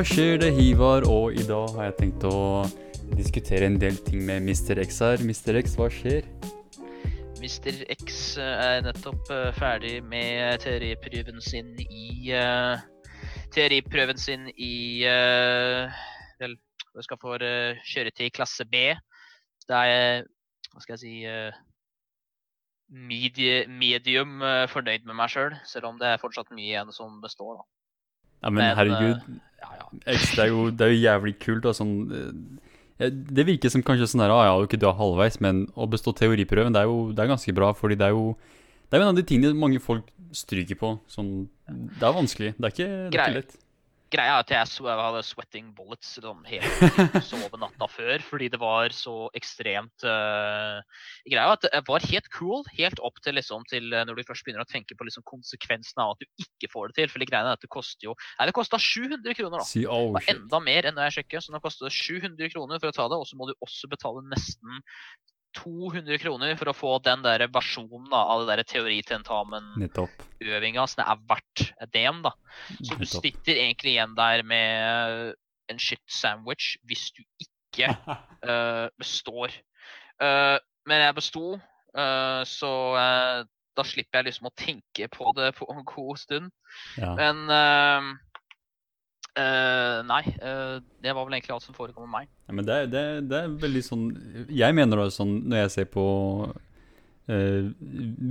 Hva skjer det, Hivar? Og i dag har jeg tenkt å diskutere en del ting med Mr. X her. Mr. X, hva skjer? Mr. X eh, er nettopp eh, ferdig med teoriprøven sin i uh, Teoriprøven sin i uh, Vel, du skal få uh, kjøre til klasse B. Det er hva skal jeg si uh, medie, medium eh, fornøyd med meg sjøl, selv, selv om det er fortsatt mye igjen som består. da. Ja, men, Men, herregud, Ja, ja. X, det er jo, det er jo jævlig kult. Da, sånn, eh, det virker som kanskje sånn der, ah, ja, du ikke er halvveis, men å bestå teoriprøven, det er jo det er ganske bra, fordi det er jo det er en av de tingene mange folk stryker på. Sånn, det er vanskelig. Det er ikke, det er ikke lett. Greia er at jeg så, jeg hadde sweating bullets sånn, hele sove natta før, fordi det var så ekstremt uh, Greia er at det var helt cool helt opp til, liksom, til eh, når du først begynner å tenke på liksom, konsekvensene av at du ikke får det til. For greia er at det koster jo Nei, det kosta 700 kroner, da. Si, oh, Det var enda mer enn når jeg sjekker, så nå koster det 700 kroner for å ta det. Og så må du også betale nesten 200 kroner for å få den der versjonen da, av det der teoritentamenøvinga, så det er verdt det igjen, da. Så du sitter egentlig igjen der med en shit sandwich hvis du ikke uh, består. Uh, men jeg besto, uh, så da slipper jeg liksom å tenke på det på en god stund. Ja. Men eh, nei, uh, det var vel egentlig alt som forekom med meg. Ja, men det, det, det er veldig sånn Jeg mener da sånn når jeg ser på uh,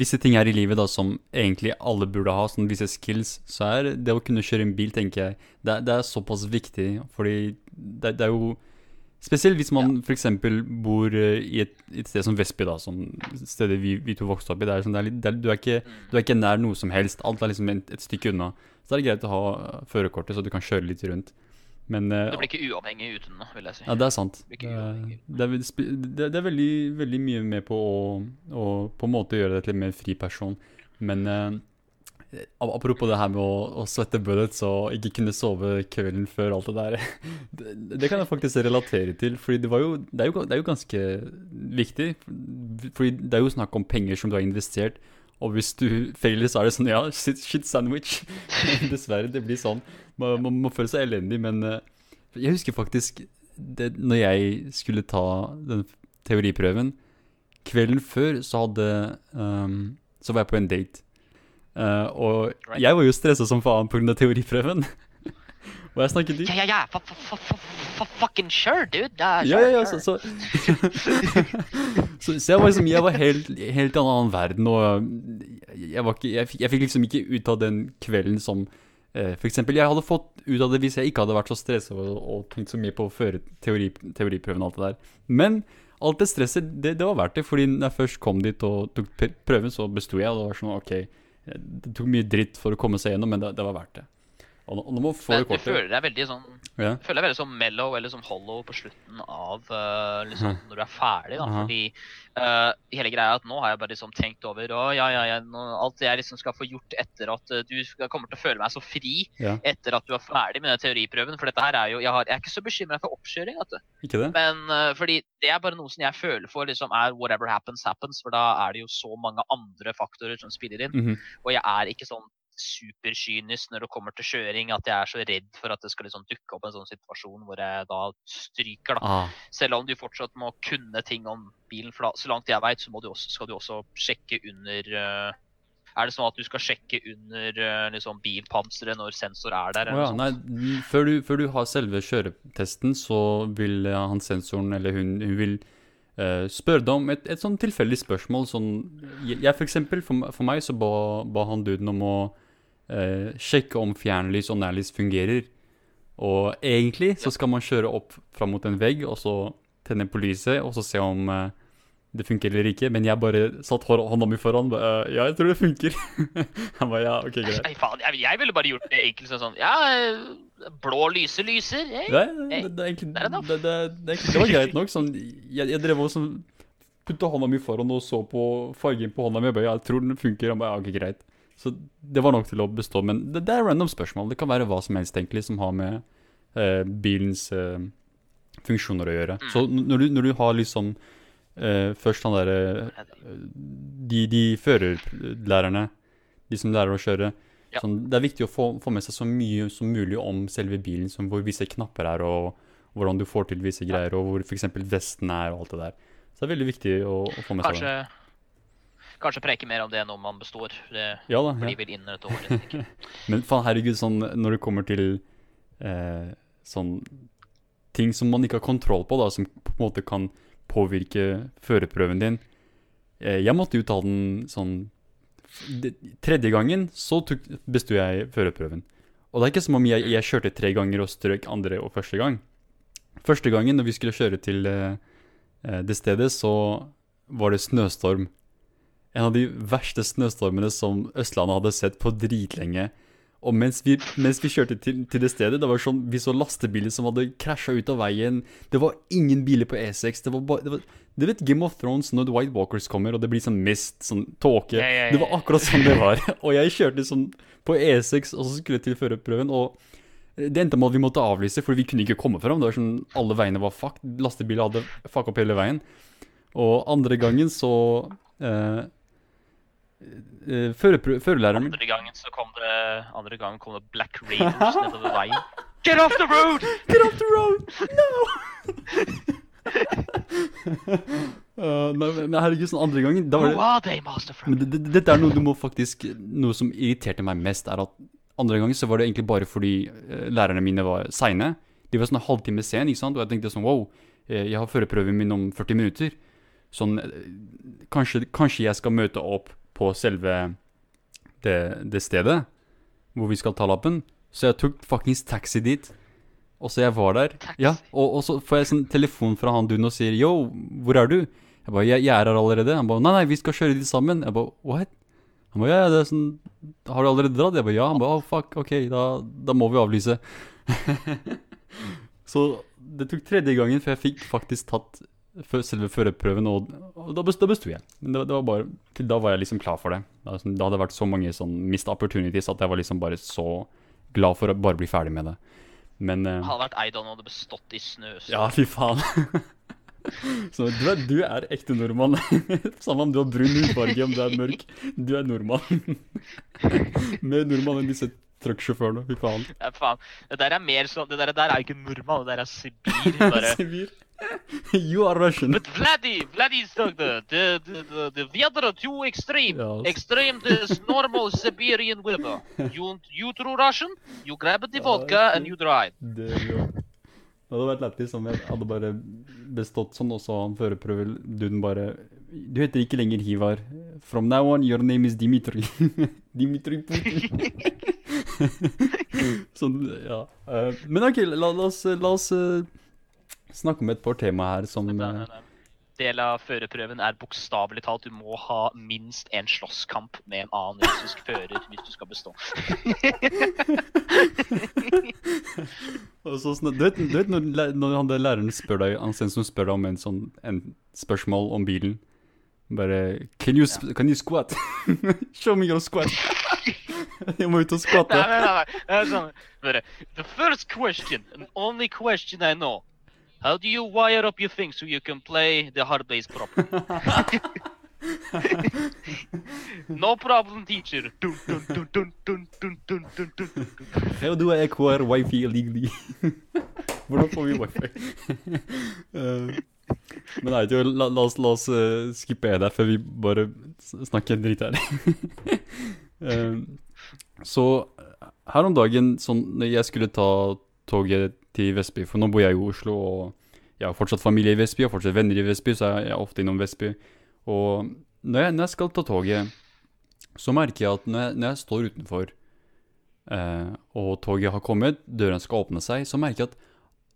visse ting her i livet da som egentlig alle burde ha, sånn visse skills, så er det å kunne kjøre en bil, tenker jeg, det, det er såpass viktig. Fordi det, det er jo Spesielt hvis man for f.eks. bor i et, et sted som Vestby, da, som stedet vi, vi to vokste opp i. Er sånn, er litt, er, du, er ikke, du er ikke nær noe som helst. Alt er liksom et, et stykke unna. Så er det greit å ha førerkortet, så du kan kjøre litt rundt. Men eh, Du blir ikke uavhengig uten det, vil jeg si. ja, det er sant. Det det er, det, det er veldig, veldig mye med på å, å på en måte gjøre deg til en mer fri person. Men eh, apropos det her med å, å svette bullets og ikke kunne sove kvelden før alt det der. Det, det kan jeg faktisk relatere til, for det, jo, det, er jo, det er jo ganske viktig. Fordi det er jo snakk om penger som du har investert. Og hvis du feiler, så er det sånn Ja, shit, shit sandwich. Dessverre, det blir sånn. Man, man må føle seg elendig, men eh, jeg husker faktisk det, når jeg skulle ta den teoriprøven Kvelden før så hadde um, Så var jeg på en date. Uh, og jeg var jo stressa som faen pga. teoriprøven. Og jeg snakket Ja, ja, ja! F -f -f fucking sure, dude! Ja, Ja, sure, ja, så, så, så, så jeg var liksom Jeg var helt, helt i en annen verden, og jeg, var ikke, jeg, fikk- jeg fikk liksom ikke ut av den kvelden som eh, For eksempel, jeg hadde fått ut av det hvis jeg ikke hadde vært så stressa og, og tenkt så mye på å føre teori, teoriprøven og alt det der. Men alt det stresset, det, det var verdt det, fordi når jeg først kom dit og tok prøven, så besto jeg, og det var sånn OK. Det tok mye dritt for å komme seg gjennom, men det, det var verdt det. Og og nå må få Men det du føler deg veldig sånn Ja. Føler deg veldig sånn mellow eller sånn hollow på slutten av uh, liksom, når du er ferdig. da, Aha. Fordi uh, hele greia er at nå har jeg bare liksom tenkt over og ja, ja, ja, nå, alt jeg liksom skal få gjort etter at uh, du kommer til å føle meg så fri Ja. etter at du er ferdig med den teoriprøven. For dette her er jo Jeg, har, jeg er ikke så bekymra for oppkjøring, vet du. Ikke det? Men uh, fordi det er bare noe som jeg føler for liksom er whatever happens, happens. For da er det jo så mange andre faktorer som spiller inn. Mhm. Og jeg er ikke sånn superkynisk når det kommer til kjøring at jeg er så redd for at det skal liksom dukke opp en sånn situasjon hvor jeg da stryker. da. Ah, Selv om du fortsatt må kunne ting om bilen. For da, så langt jeg veit, så du også, skal du også sjekke under uh, Er det sånn at du skal sjekke under eh, liksom bilpanseret når sensor er der? Oh, ja, nei, før du, før du har selve kjøretesten, så vil eh, han sensoren, eller hun, hun vil eh, spørre deg om et, et sånn tilfeldig spørsmål. Sånn, jeg for eksempel, for, for meg så ba, ba han duden om å eh, sjekke om fjernlys og nærlys fungerer. Og egentlig så skal man kjøre opp fram mot en vegg, og så tenne på lyset, og så se om eh, det funker eller ikke. Men jeg bare satt hånda mi foran. ba, eh, ja, jeg tror det funker. han ba ja, ok, greit. Nei, faen, jeg, jeg ville bare gjort det enkelt sånn sånn Ja, eh, blå lyser, lyser. Hey. Nei, det, det, er egentlig, det det, det, var greit nok. Sånn, jeg, jeg drev og sånn, putta hånda mi foran og så på fargen på hånda mi. og bare, ja, jeg tror den funker. Han ba, ja, ok, greit. Så det var nok til å bestå. Men det, det er random spørsmål. Det kan være hva som helst egentlig som har med eh, bilens eh, funksjoner å gjøre. Mm. Så når du, når du har liksom eh, først han derre de, de førerlærerne, de som lærer å kjøre, Ja. Sånn, det er viktig å få, få med seg så mye som mulig om selve bilen, som hvor visse knapper er, og hvordan du får til visse greier, og hvor f.eks. vesten er, og alt det der. Så det er veldig viktig å, å få med seg det. Kanskje, preke mer om det når man består. Det Ja da. blir Ja. vel innen et år. Men faen, herregud, sånn når det kommer til eh, sånn ting som man ikke har kontroll på, da, som på en måte kan påvirke førerprøven din. Eh, jeg måtte jo ta den sånn det, Tredje gangen så tok, besto jeg førerprøven. Og det er ikke som om jeg, jeg kjørte tre ganger og strøk andre og første gang. Første gangen når vi skulle kjøre til eh, eh, det stedet, så var det snøstorm. En av de verste snøstormene som Østlandet hadde sett på dritlenge. Og mens vi, mens vi kjørte til, til det stedet, det var sånn, vi så lastebiler som hadde krasja ut av veien. Det var ingen biler på E6. Det var bare det var, Du vet Game of Thrones når The White Walkers kommer, og det blir sånn mist, sånn tåke. Ja, ja, ja, Det var akkurat sånn det var. Og jeg kjørte sånn på E6, og så skulle jeg til førerprøven, og det endte med at vi måtte avlyse, for vi kunne ikke komme fram. Det var sånn, Alle veiene var fucked. Lastebiler hadde fucka opp hele veien. Og andre gangen så eh, Førerlæreren Andre gangen så kom det Andre gangen kom det Black Raiders nedover veien. Get off the road! Get off the road! No! Uh, nei, men herregud, sånn andre gangen da var Who det, are they, Master men det, det, Dette er noe du må faktisk Noe som irriterte meg mest, er at andre gangen så var det egentlig bare fordi eh, lærerne mine var seine. De var sånn en halvtime sen, ikke sant? og jeg tenkte sånn wow, eh, jeg har førerprøven min om 40 minutter. Sånn eh, kanskje, kanskje jeg skal møte opp på selve det, det stedet hvor vi skal ta lappen. Så jeg tok fuckings taxi dit. Og så jeg var der. Taxi? Ja, og, og så får jeg sånn telefon fra han duden og sier Yo, hvor er du? Jeg bare, jeg, jeg er her allerede. Han bare, nei, nei, vi skal kjøre dit sammen. Jeg bare, what? Han bare, ja, ja, det er sånn, har du allerede dratt? Jeg bare, ja. Han bare, oh, fuck, ok, da, da må vi avlyse. så det tok tredje gangen før jeg fikk faktisk tatt selve førerprøven, og, og da, best, da besto jeg. Men det, var- det var bare, til da var jeg liksom klar for det. Da, da hadde det vært så mange sånn mist opportunities at jeg var liksom bare så glad for å bare bli ferdig med det. Men uh, Hadde vært Eidon hadde bestått i snøstorm. ja, fy faen. Så du er, du er ekte nordmann. Samme om du har brun hudfarge, om du er mørk. Du er nordmann. Mer nordmann enn disse trucksjåførene. Fy faen. Ja, faen. Det der er mer sånn Det der, der er ikke nordmann, det der er Sibir. Bare. Sibir. You are Russian. But Vladdy, Vladdy stuck the the the the, the other two extreme. Yes. Extreme is normal Siberian weather. You you true Russian? You grab the vodka and you drive. Det, ja. det hadde vært lættis om jeg hadde bare bestått sånn, og så han førerprøveduden bare Du heter ikke lenger Hivar. From now on, your name is Dimitri. Dimitri Putin. sånn, ja. Eh, men OK, la, la oss, la oss eh, snakke om et par tema her som eh. Del av førerprøven er bokstavelig talt du må ha minst en slåsskamp med en annen russisk fører hvis du skal bestå. så, du, vet, du vet når, når læreren spør deg Han som spør deg om en sånn en spørsmål om bilen Bare Can you, sp- can you squat? Show me your squat. Jeg må ut og Nei, squatte. nei, nei, nei. Er sånn, bare, The first question, and only question I know. How do you wire up your thing so you can play the hard base properly? no problem, teacher. How do I acquire Wi-Fi illegally? Hvordan får vi wifi? uh, men nei, la, la, la oss, la oss uh, skippe det før vi bare snakker dritt her. uh, så her om dagen, sånn, når jeg skulle ta toget til Vestby, for nå bor jeg i Oslo, og jeg har fortsatt familie i Vestby, og fortsatt venner i Vestby, så jeg er ofte innom Vestby. Og når jeg, når jeg skal ta toget, så merker jeg at når jeg, når jeg står utenfor, eh, og toget har kommet, dørene skal åpne seg, så merker jeg at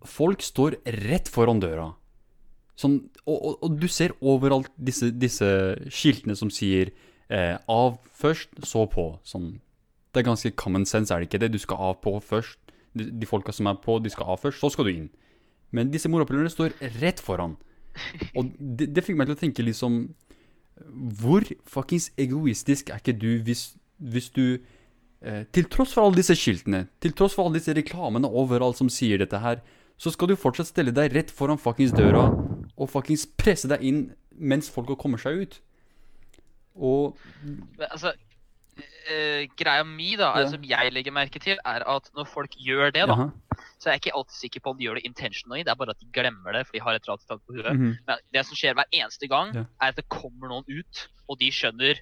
folk står rett foran døra. Sånn, og, og, og du ser overalt disse, disse skiltene som sier eh, av først, så på. Sånn. Det er ganske common sense, er det ikke det? Du skal av på først. De, folka som er på, de skal av først, så skal du inn. Men disse morapulerne står rett foran. Og det, det fikk meg til å tenke liksom Hvor fuckings egoistisk er ikke du hvis, hvis du eh, Til tross for alle disse skiltene, til tross for alle disse reklamene overalt som sier dette her, så skal du fortsatt stelle deg rett foran fuckings døra og fuckings presse deg inn mens folka kommer seg ut. Og altså, eh, greia mi, da, Ja. som jeg legger merke til, er at når folk gjør det, da, Jaha. så er jeg ikke alltid sikker på om de gjør det intentionally. Det er bare at de glemmer det, for de har et eller annet på huet. Mhm. Men det som skjer hver eneste gang, Ja. er at det kommer noen ut, og de skjønner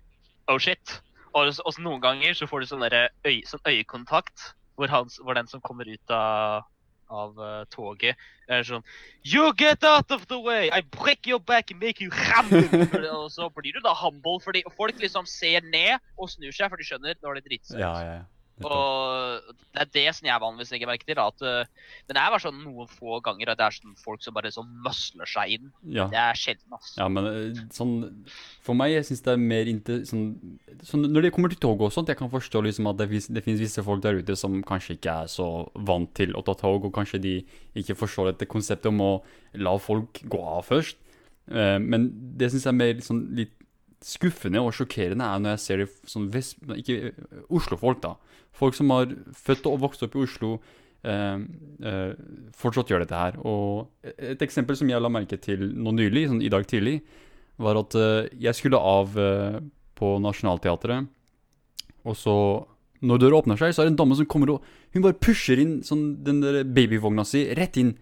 Oh shit. Og og noen ganger så får du sånn øy, sånn øyekontakt, hvor, han, hvor den som kommer ut av, av uh, toget, er sånn You get out of the way! I break your back and make you humble! og så blir du da humble, fordi folk liksom ser ned og snur seg, for de skjønner nå har de dritsøtt. Ja, ja, ja. Og det er det som jeg vanligvis legger merke til. da, At, uh, men det er bare sånn noen få ganger at det er sånn folk som bare sånn musler seg inn. Ja. Det er sjelden, altså. Ja, men eh, sånn For meg, jeg syns det er mer inntil sånn, sånn Når det kommer til tog og sånt, jeg kan forstå liksom at det, det finnes visse folk der ute som kanskje ikke er så vant til å ta tog, og kanskje de ikke forstår dette konseptet om å la folk gå av først. Uh, men det syns jeg er mer sånn litt skuffende og sjokkerende er når jeg ser det sånn vest... Ikke Oslo-folk, da. Folk som har født og vokst opp i Oslo, eh, eh, fortsatt gjør dette her. Og et eksempel som jeg la merke til nå nylig, sånn i dag tidlig, var at eh, jeg skulle av eh, på Nationaltheatret, og så når døra åpner seg, så er det en dame som kommer og Hun bare pusher inn sånn, den der babyvogna si rett inn.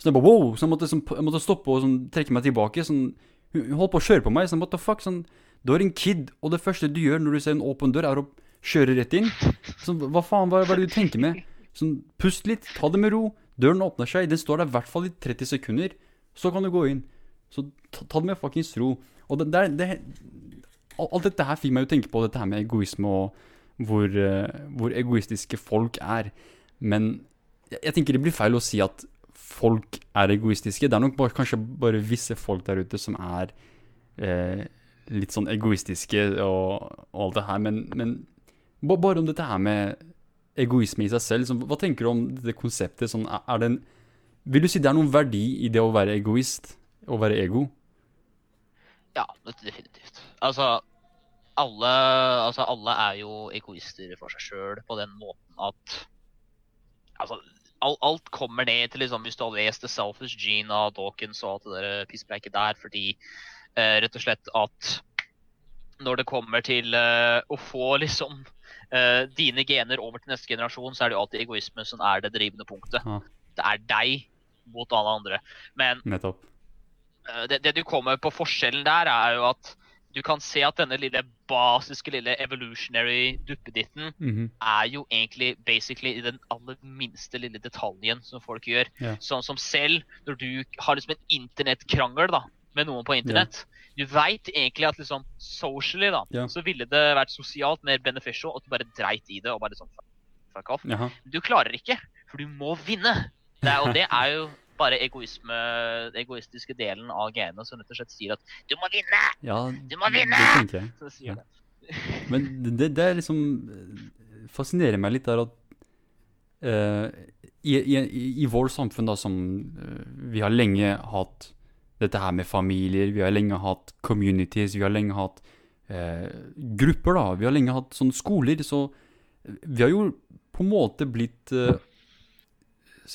Så jeg bare wow! Så jeg måtte, sånn, jeg måtte stoppe og sånn, trekke meg tilbake. Sånn, hun holdt på å kjøre på meg. Sånn, what the fuck? Sånn, du har en kid, og det første du gjør når du ser en åpen dør, er å kjøre rett inn. Sånn, hva faen, hva, hva er det du tenker med? Sånn, pust litt, ta det med ro. Døren åpner seg, den står der i hvert fall i 30 sekunder. Så kan du gå inn. Så ta, ta det med fuckings ro. Og det, det, det, alt dette her fikk meg jo tenke på dette her med egoisme og hvor, eh, hvor egoistiske folk er. Men jeg, jeg tenker det blir feil å si at folk er egoistiske. Det er nok bare, kanskje bare visse folk der ute som er eh, litt sånn egoistiske og, og alt det her. Men, men bare om dette her med egoisme i seg selv. Liksom, hva tenker du om det konseptet? Sånn, er, det en, vil du si det er noen verdi i det å være egoist? Å være ego? Ja, definitivt. Altså alle, altså, alle er jo egoister for seg sjøl på den måten at Altså, alt kommer ned til liksom, Hvis du har lest The Selfish Gene av Dawkins og alt det der pisspreket der, fordi eh, rett og slett at når det kommer til eh, å få liksom eh, dine gener over til neste generasjon, så er det jo alltid egoisme som er det drivende punktet. Ja. Det er deg mot alle andre. Men Eh, det, det du kommer på forskjellen der, er jo at du kan se at denne lille basiske lille evolutionary duppeditten Mhm. er jo egentlig basically i den aller minste lille detaljen som folk gjør. Yeah. Sånn som selv når du har liksom en internettkrangel da, med noen på internett. Du veit egentlig at liksom socially da, så ville det vært sosialt mer beneficial at du bare dreit i det og bare sånn fuck off. Jaha. Du klarer ikke, for du må vinne. Det er, og det er jo bare egoisme, den egoistiske delen av genene som rett og slett sier at du må vinne! Ja, Du må vinne! det. Så sier Ja. det. Men det, det er liksom eh, fascinerer meg litt der at uh, i, i, i- i vår samfunn da som uh, Vi har lenge hatt dette her med familier, vi har lenge hatt communities, vi har lenge hatt eh, grupper, da. Vi har lenge hatt sånne skoler, så vi har jo på en måte blitt eh,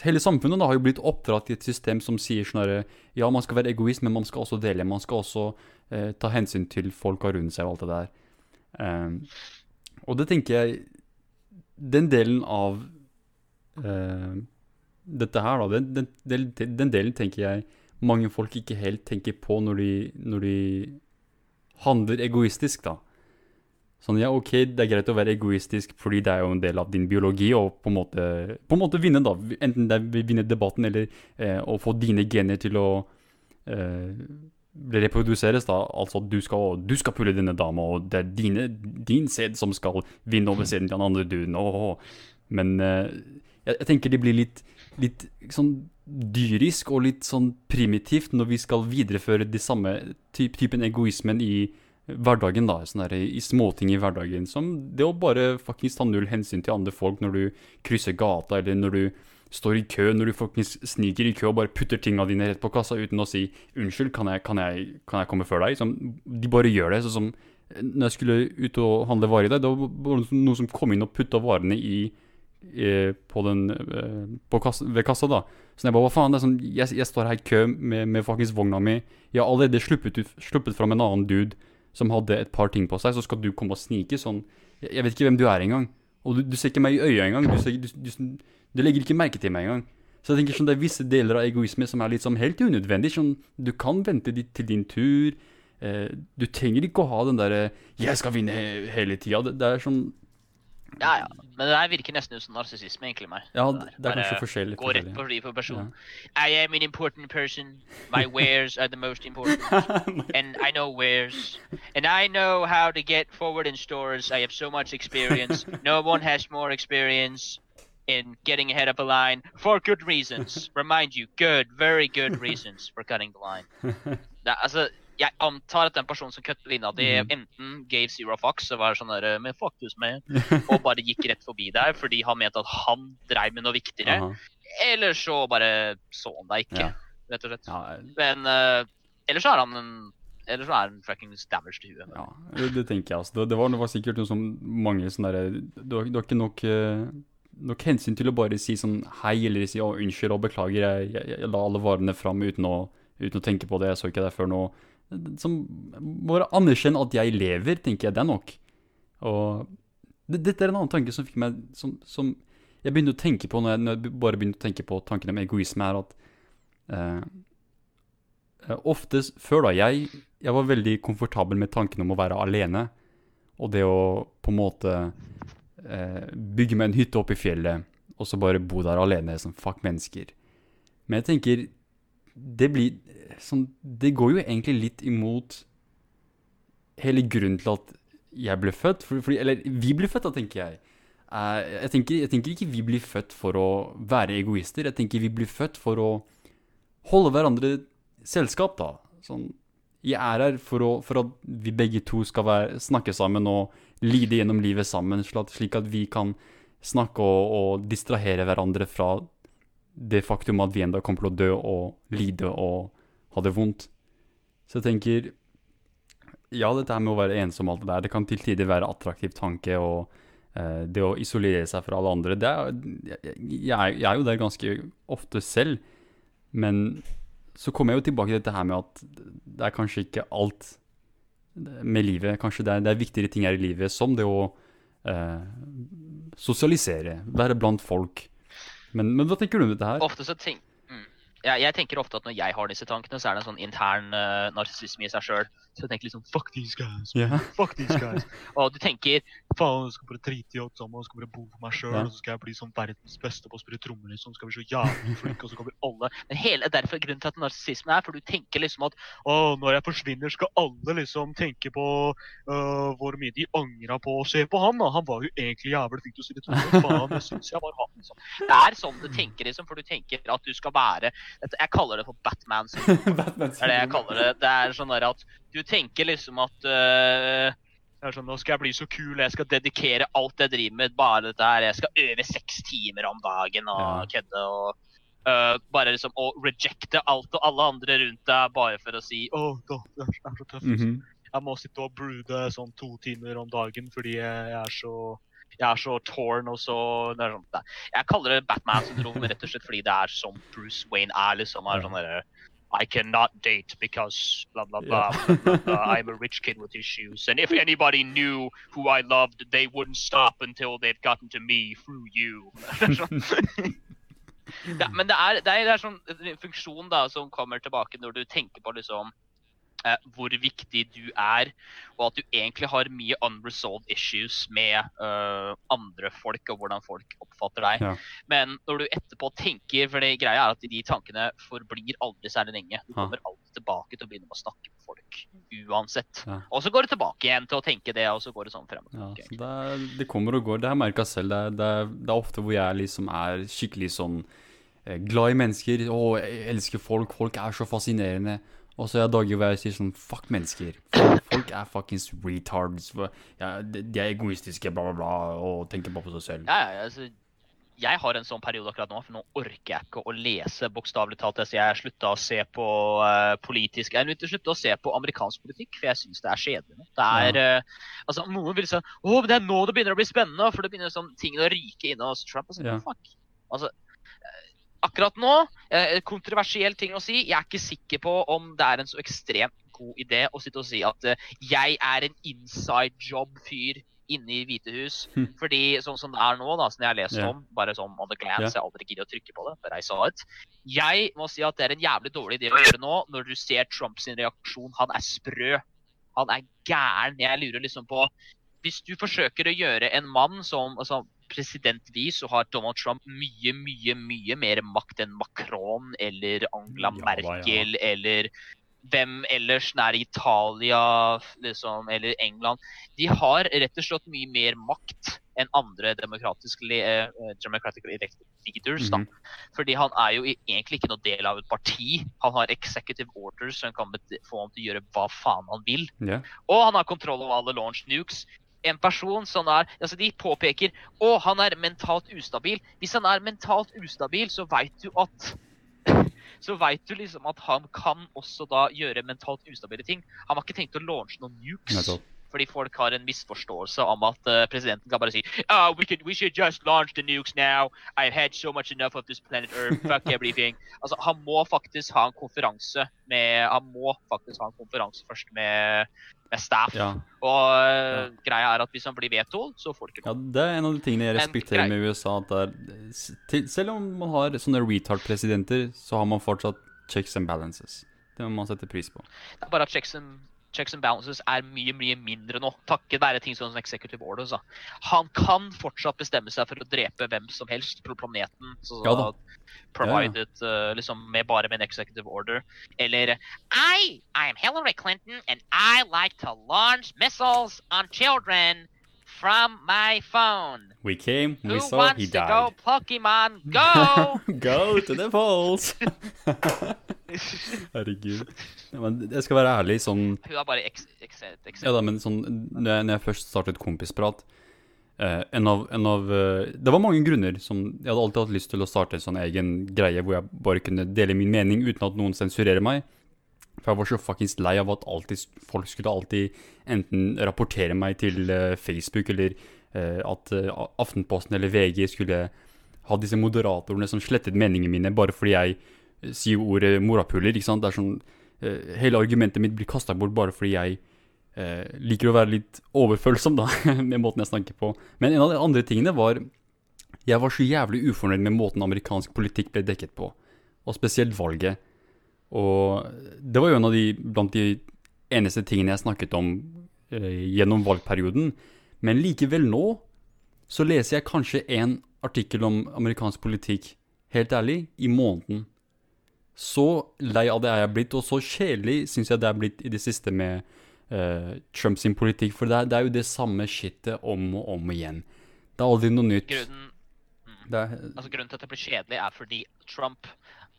Hele samfunnet da har jo blitt oppdratt i et system som sier sånn herre Ja, man skal være egoist, men man skal også dele. Man skal også eh, ta hensyn til folka rundt seg og alt det der. Um, og det tenker jeg Den delen av eh, dette her, da, den, den, den, den delen tenker jeg mange folk ikke helt tenker på når de, når de handler egoistisk, da. Sånn, ja, ok, det er greit å være egoistisk fordi det er jo en del av din biologi å på en måte, på en måte vinne, da. Enten det er vinne debatten eller eh, å få dine gener til å eh, reproduseres, da. Altså du skal, du skal pulle denne dama, og det er dine, din sæd som skal vinne over sæden til den andre duden. Oh, Men eh, jeg, jeg tenker det blir litt, litt sånn dyrisk og litt sånn primitivt når vi skal videreføre de samme typ, typen egoismen i hverdagen, da. Sånn der, I småting i hverdagen. Som det å bare faktisk ta null hensyn til andre folk når du krysser gata, eller når du står i kø, når du faktisk sniker i kø og bare putter tingene dine rett på kassa uten å si 'unnskyld, kan jeg, kan jeg, kan jeg komme før deg?' Som, de bare gjør det. Sånn som når jeg skulle ut og handle varer i dag, det var noen som kom inn og putta varene i eh, på den, eh, på kassa, ved kassa, da. Så jeg bare, hva faen, det er sånn, jeg, jeg står her i kø med, med faktisk vogna mi. Jeg har allerede sluppet, sluppet fram en annen dude som hadde et par ting på seg, så skal du komme og snike sånn. Jeg jeg vet ikke hvem du er engang. Og du, du ser ikke meg i øya engang. Du, ser, du, du, du legger ikke merke til meg engang. Så jeg tenker sånn, det er visse deler av egoisme som er litt sånn helt unødvendig. Sånn, du kan vente dit til din tur. Eh, du trenger ikke å ha den derre 'jeg skal vinne he hele tida'. Det, det er sånn Ja, ja. Men det der virker nesten ut som narsissisme, egentlig, meg. Ja, det er kanskje forskjellig. Gå rett på for personen. I am an important person. My wares are the most important. and I know wares. And I know how to get forward in stores. I have so much experience. no one has more experience in getting ahead of a line for good reasons. Remind you, good, very good reasons for cutting the line. Det, altså, jeg antar at den personen som kutter linja di, mm. enten gave zero fucks og var sånn der Men fuck this, man. Og bare gikk rett forbi der fordi han mente at han dreiv med noe viktigere. Aha. Eller så bare så han deg ikke, Ja. rett og slett. Ja, Men uh, ellers så er han en eller så er han fuckings damaged i huet. Ja, det, det tenker jeg altså. Det, det, var, det var sikkert noe som mange sånne derre Du har du har ikke nok, eh, nok hensyn til å bare si sånn hei, eller si å, unnskyld og beklager, jeg, jeg, jeg la alle varene fram uten å, uten å tenke på det, jeg så ikke deg før nå. Som Bare anerkjenn at jeg lever, tenker jeg, det er nok. Og dette er en annen tanke som fikk meg Som, som jeg begynte å tenke på når jeg, når jeg bare begynte å tenke på tanken om egoisme, er at eh, eh, Oftest før da, jeg, jeg var veldig komfortabel med tanken om å være alene. Og det å på en måte eh, bygge meg en hytte oppe i fjellet, og så bare bo der alene som fuck mennesker. Men jeg tenker Det blir sånn Det går jo egentlig litt imot hele grunnen til at jeg ble født. For, for, eller vi ble født, da, tenker jeg. Uh, jeg, tenker, jeg tenker ikke vi blir født for å være egoister. Jeg tenker vi blir født for å holde hverandre selskap, da. Sånn, jeg er her for, å, for at vi begge to skal være, snakke sammen og lide gjennom livet sammen, slik at, vi kan snakke og, og distrahere hverandre fra det faktum at vi enda kommer til å dø og lide og ha det vondt. Så jeg tenker Ja, dette her med å være ensom og alt det der, det kan til tider være attraktiv tanke, og eh, det å isolere seg fra alle andre er, jeg, jeg, jeg er jo der ganske ofte selv, men så kommer jeg jo tilbake til dette her med at det er kanskje ikke alt med livet. Kanskje det er, det er viktigere ting her i livet, som det å eh, sosialisere, være blant folk. Men, men hva tenker du om dette her? Ofte så tenk... Ja, jeg tenker ofte at når jeg har disse tankene, så er det en sånn intern uh, narsissisme i seg sjøl. Så jeg tenker liksom Fuck these guys. Yeah. Fuck these guys. og du tenker Faen, jeg skal bare drite i alt sammen. Jeg skal bare bo for meg sjøl. yeah. Og så skal jeg bli sånn verdens beste på å spille trommer. Liksom. Skal bli så jævlig flink, og så kommer alle Men hele derfor grunnen til at narsissismen er, for du tenker liksom at Å, når jeg forsvinner, skal alle liksom tenke på øh, hvor mye de angra på å se på han. da. Han var jo egentlig jævlig flink til å spille trommer. Faen, det syns jeg var han. Liksom. Det er sånn du tenker, liksom, for du tenker at du skal være Jeg kaller det for Batman. syndrom. Det er det jeg kaller det. Det er sånn at du tenker liksom at uh, sånn, Nå skal jeg bli så kul, jeg skal dedikere alt jeg driver med, bare dette her. Jeg skal øve seks timer om dagen og Ja. kødde og uh, bare liksom å rejecte alt og alle andre rundt deg bare for å si Å, oh, det er er så tøft. Mm -hmm. Jeg må sitte og broode sånn to timer om dagen fordi jeg er så jeg er så torn og så sånn, Jeg kaller det Batman-syndrom rett og slett fordi det er som Bruce Wayne er. liksom er sånn derre I cannot date because blah blah blah, blah, blah, blah. I'm a rich kid with issues. And if anybody knew who I loved, they wouldn't stop until they've gotten to me through you. Det sånn- det, men det er, det, er, er sånn en funksjon da, som kommer tilbake når du tenker på liksom eh, hvor viktig du er, og at du egentlig har mye unresolved issues med eh, andre folk og hvordan folk oppfatter deg. Ja. Men når du etterpå tenker For det greia er at de tankene forblir aldri særlig lenge. Du kommer alltid tilbake til å begynne med å snakke med folk. Uansett. Ja. Og så går du tilbake igjen til å tenke det, og så går det sånn frem og Ja, tilbake. så det, er, det kommer og går. Det har jeg merka selv. Det er, det, er, det er ofte hvor jeg liksom er skikkelig sånn eh, glad i mennesker. Å, jeg elsker folk. Folk er så fascinerende. Og så er det dager hvor jeg sier sånn fuck mennesker. Folk, er fuckings retards. Ja, de, er egoistiske, bla, bla, bla, og tenker bare på seg selv. Ja, ja, altså, jeg har en sånn periode akkurat nå, for nå orker jeg ikke å lese bokstavelig talt. Så jeg slutta å se på uh, politisk Jeg slutta å se på amerikansk politikk, for jeg syns det er kjedelig. Det er eh, Altså, noen vil si å, men det er nå det begynner å bli spennende, for det begynner sånn tingene å ryke inne hos Trump. Og sånn, Ja. fuck. Altså, akkurat nå, eh, kontroversiell ting å si, jeg er ikke sikker på om det er en så ekstremt god idé å sitte og si at eh, jeg er en inside job-fyr inne i Hvite hus. Hm. Fordi sånn som det er nå, da, som jeg har lest yeah. om, bare sånn on the glance, yeah. jeg aldri gidder å trykke på det, for jeg sa det. Jeg må si at det er en jævlig dårlig idé å gjøre nå, når du ser Trumps reaksjon. Han er sprø. Han er gæren. Jeg lurer liksom på Hvis du forsøker å gjøre en mann som altså, presidentvis, så har Donald Trump mye, mye, mye mer makt enn Macron eller Angela Ja Merkel eller hvem ellers nær Italia liksom, eller England. De har rett og slett mye mer makt enn andre demokratisk le eh, leaders. da. Mhm. Fordi han er jo egentlig ikke noe del av et parti. Han har executive orders som kan få ham til å gjøre hva faen han vil. Yeah. Og han har kontroll over alle launch nukes. En person som er altså De påpeker å, han er mentalt ustabil. Hvis han er mentalt ustabil, så veit du at så vet du liksom at han kan også da gjøre mentalt ustabile ting. Han har ikke tenkt å launche noen nukes. Fordi folk har en misforståelse om at uh, presidenten kan bare si oh, we, could, we should just launch the nukes now. I've had so much enough of this planet Earth. Fuck everything. Altså, han må faktisk ha en konferanse med Han må faktisk ha en konferanse først med, med staff. Ja. Og uh, Ja. greia er at hvis han blir veto, så får ikke ja, det er en av de tingene jeg respekterer med USA. Er, til, selv om man har sånne retard-presidenter, så har man fortsatt checks and balances. Det må man sette pris på. Det er bare at checks and, checks and balances er mye mye mindre nå, takket være ting som executive orders. Da. Han kan fortsatt bestemme seg for å drepe hvem som helst på planeten. Så, Ja da. provided Uh, liksom med bare med en executive order. Eller I, I am Hillary Clinton and I like to launch missiles on children from my phone. We came, we Who saw, wants he to go. Pokemon Go? Go to the polls! Herregud. Ja, men jeg skal være ærlig, sånn Hun er bare eksert, eksert, ex, Ja da, men sånn Når jeg, når jeg først startet kompisprat eh, en, av, en av eh, Det var mange grunner som Jeg hadde alltid hatt lyst til å starte en sånn egen greie hvor jeg bare kunne dele min mening uten at noen sensurerer meg. For jeg var så fuckings lei av at alltid, folk skulle alltid enten rapportere meg til eh, Facebook, eller eh, at eh, Aftenposten eller VG skulle ha disse moderatorene som slettet meningene mine bare fordi jeg eh, sier ordet morapuler. ikke sant? Det er sånn, eh, Hele argumentet mitt blir kasta bort bare fordi jeg eh, liker å være litt overfølsom da, med måten jeg snakker på. Men en av de andre tingene var Jeg var så jævlig ufornøyd med måten amerikansk politikk ble dekket på. Og spesielt valget. Og det var jo en av de blant de eneste tingene jeg snakket om eh, gjennom valgperioden. Men likevel nå så leser jeg kanskje en artikkel om amerikansk politikk, helt ærlig, i måneden. Så lei av det er jeg blitt, og så kjedelig syns jeg det er blitt i det siste med uh, Trumps politikk. For det er, det er jo det samme shitet om og om igjen. Det er aldri noe nytt. Grunnen, Det er, altså, grunnen til at det blir kjedelig, er fordi Trump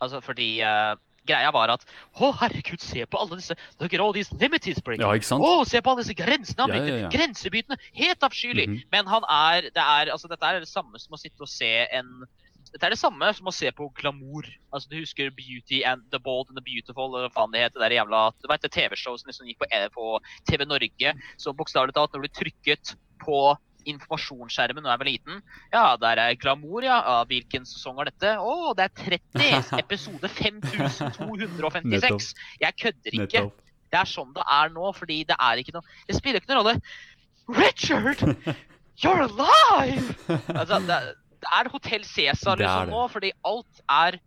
Altså fordi uh, Greia var at Å, herregud, se på alle disse Look at all these limited breaking. ja, ikke sant? Å, se på alle disse grensene! han Ja, ja, ja. Grensebytene! Helt avskyelig! Mhm. Men han er, det er altså, Dette er det samme som å sitte og se en dette er det samme som å se på glamour. Altså, Du husker Beauty and the Bold and the Beautiful? eller faen det heter, det der jævla, du vet, det TV-show som liksom gikk på, eh, på TV Norge. Så bokstavelig talt, når du trykket på informasjonsskjermen når jeg var liten Ja, der er glamour, ja. hvilken sesong er dette? Å, det er 30! Episode 5256. Jeg kødder ikke. Det er sånn det er nå, fordi det er ikke noe Det spiller ikke noen rolle. Richard! You're alive! Altså, det, det er Hotell Cæsar liksom nå, fordi alt er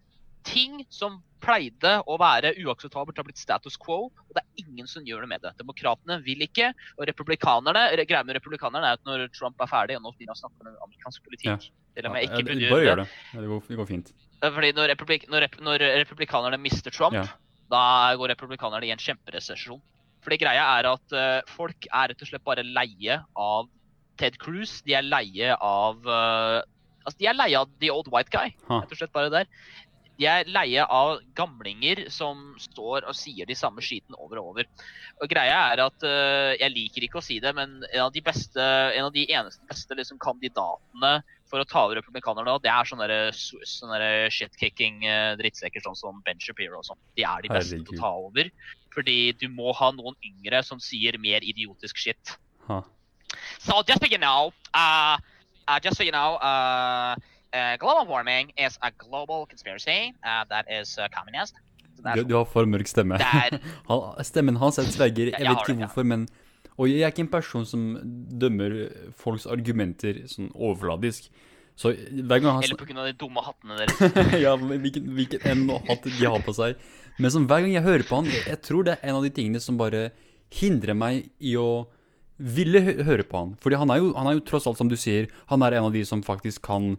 ting som pleide å være uakseptabelt, har blitt status quo, og det er ingen som gjør noe med det. Demokratene vil ikke, og republikanerne Greia med republikanerne er at når Trump er ferdig, og nå begynner han å snakke om amerikansk politikk Til og med ikke burde bare gjør det. det. Går, det går fint. Fordi når, republik når, rep når republikanerne mister Trump, Ja. da går republikanerne i en kjemperesesjon. Fordi greia er at uh, folk er rett og slett bare leie av Ted Cruz. De er leie av eh, Altså, de er leie av the old white guy. Rett og slett bare der. De er leie av gamlinger som står og sier de samme skiten over og over. Og greia er at uh, Jeg liker ikke å si det, men en av de beste, en av de eneste beste liksom, kandidatene for å ta over republikanerne det er sånne, sånne shit-kicking eh, drittsekker sånn som Ben Shapiro og sånn. De er de beste til å ta over. Fordi du må ha noen yngre som sier mer idiotisk shit. Huh. So just you know, uh, uh, just so you know, uh, uh, global warming is a global conspiracy uh, that is uh, communist. So Du, du har for mørk stemme. Han, stemmen hans er tverger. Jeg vet ikke hvorfor, men Og jeg er ikke en person som dømmer folks argumenter sånn overfladisk. Så hver gang han Eller pga. de dumme hattene deres. ja, hvilken, hvilken enn hatt de har på seg. Men sånn, hver gang jeg hører på han, jeg tror det er en av de tingene som bare hindrer meg i å ville høre på han. Fordi han er, jo, han er jo tross alt, som du sier, han er en av de som faktisk kan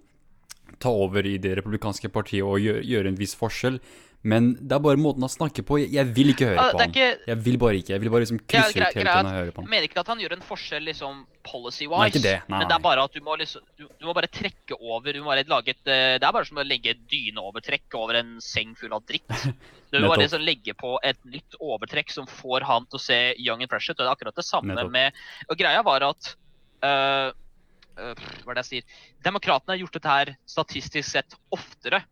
ta over i det republikanske partiet og gjøre, gjøre en viss forskjell. Men det er bare måten han snakker på. Jeg, jeg vil ikke høre Ah, på er han. ikke- Jeg vil bare ikke. Jeg vil bare liksom krysse ja, ut hele tiden jeg hører på Jeg mener ikke at han gjør en forskjell liksom policy-wise, ikke men det er bare at du må liksom Du, du må bare trekke over du må bare lage et, eh, Det er bare som å legge dyneovertrekk over en seng full av dritt. Du må bare liksom legge på et nytt overtrekk som får han til å se young and fresh ut. og Det er akkurat det samme Nettopp. med Og greia var at uh, uh, Hva er det jeg sier? Demokratene har gjort dette her statistisk sett oftere.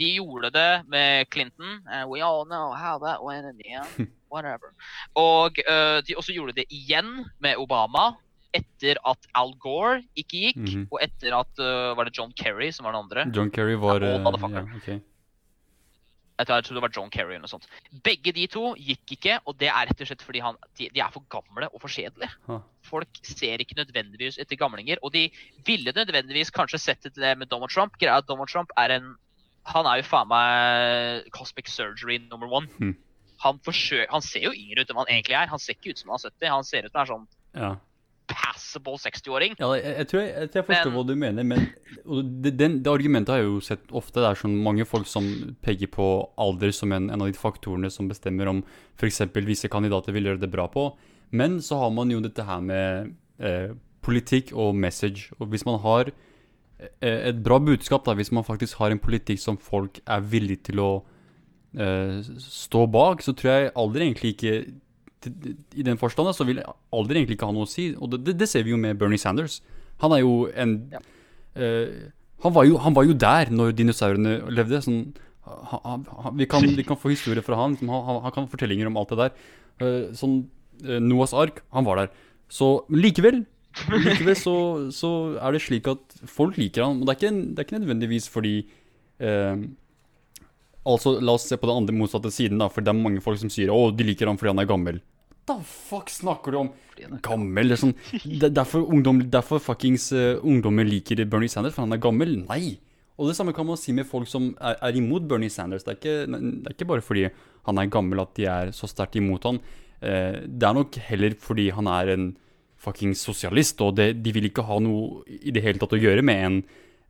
De gjorde det med Clinton. Uh, we all know how that went in the end. Whatever. Og uh, de også gjorde det igjen med Obama. Etter at Al Gore ikke gikk, Mhm. og etter at uh, Var det John Kerry som var den andre? John Kerry var Ja, motherfucker. ja. Jeg tror, jeg tror det var John Kerry eller noe sånt. Begge de to gikk ikke, og det er rett og slett fordi han, de, de er for gamle og for kjedelige. Folk ser ikke nødvendigvis etter gamlinger, og de ville nødvendigvis kanskje sett det til det med Donald Trump. Greia at Donald Trump er en Han er jo faen meg cosmic surgery number one. Hmm. Han, forsøker, han ser jo yngre ut enn han egentlig er. Han ser ikke ut som han er 70. Han ser ut som en sånn Ja. passable 60-åring. Ja, jeg, jeg, tror jeg, jeg, jeg forstår Men- hva du mener, men og det, den, det argumentet har jeg jo sett ofte. Det er sånn mange folk som peker på alder som en, en av de faktorene som bestemmer om f.eks. visse kandidater vil gjøre det bra på. Men så har man jo dette her med eh, politikk og message. Og hvis man har eh, et bra budskap, da, hvis man faktisk har en politikk som folk er villige til å uh, stå bak, så tror jeg aldri egentlig ikke I den forstand så vil jeg aldri egentlig ikke ha noe å si. Og det, det, det ser vi jo med Bernie Sanders. Han er jo en Ja. uh, han, var jo, han var jo der når dinosaurene levde. Sånn, han, han, vi, kan, vi kan få historier fra han. liksom, Han, kan fortellinger om alt det der. Uh, sånn eh, Noahs ark, han var der. Så likevel Likevel så, så er det slik at folk liker han. Og det er ikke, det er ikke nødvendigvis fordi eh, Altså, la oss se på den andre motsatte siden, da. For det er mange folk som sier å, de liker han fordi han er gammel. What the fuck snakker du om? Gammel? Det er sånn, det, derfor, ungdom, derfor fuckings uh, ungdommer liker Bernie Sanders, for han er gammel? Nei. Og det samme kan man si med folk som er, er imot Bernie Sanders. Det er, ikke, det er ikke bare fordi han er gammel at de er så sterkt imot han. Eh, det er nok heller fordi han er en fuckings sosialist, og det, de vil ikke ha noe i det hele tatt å gjøre med en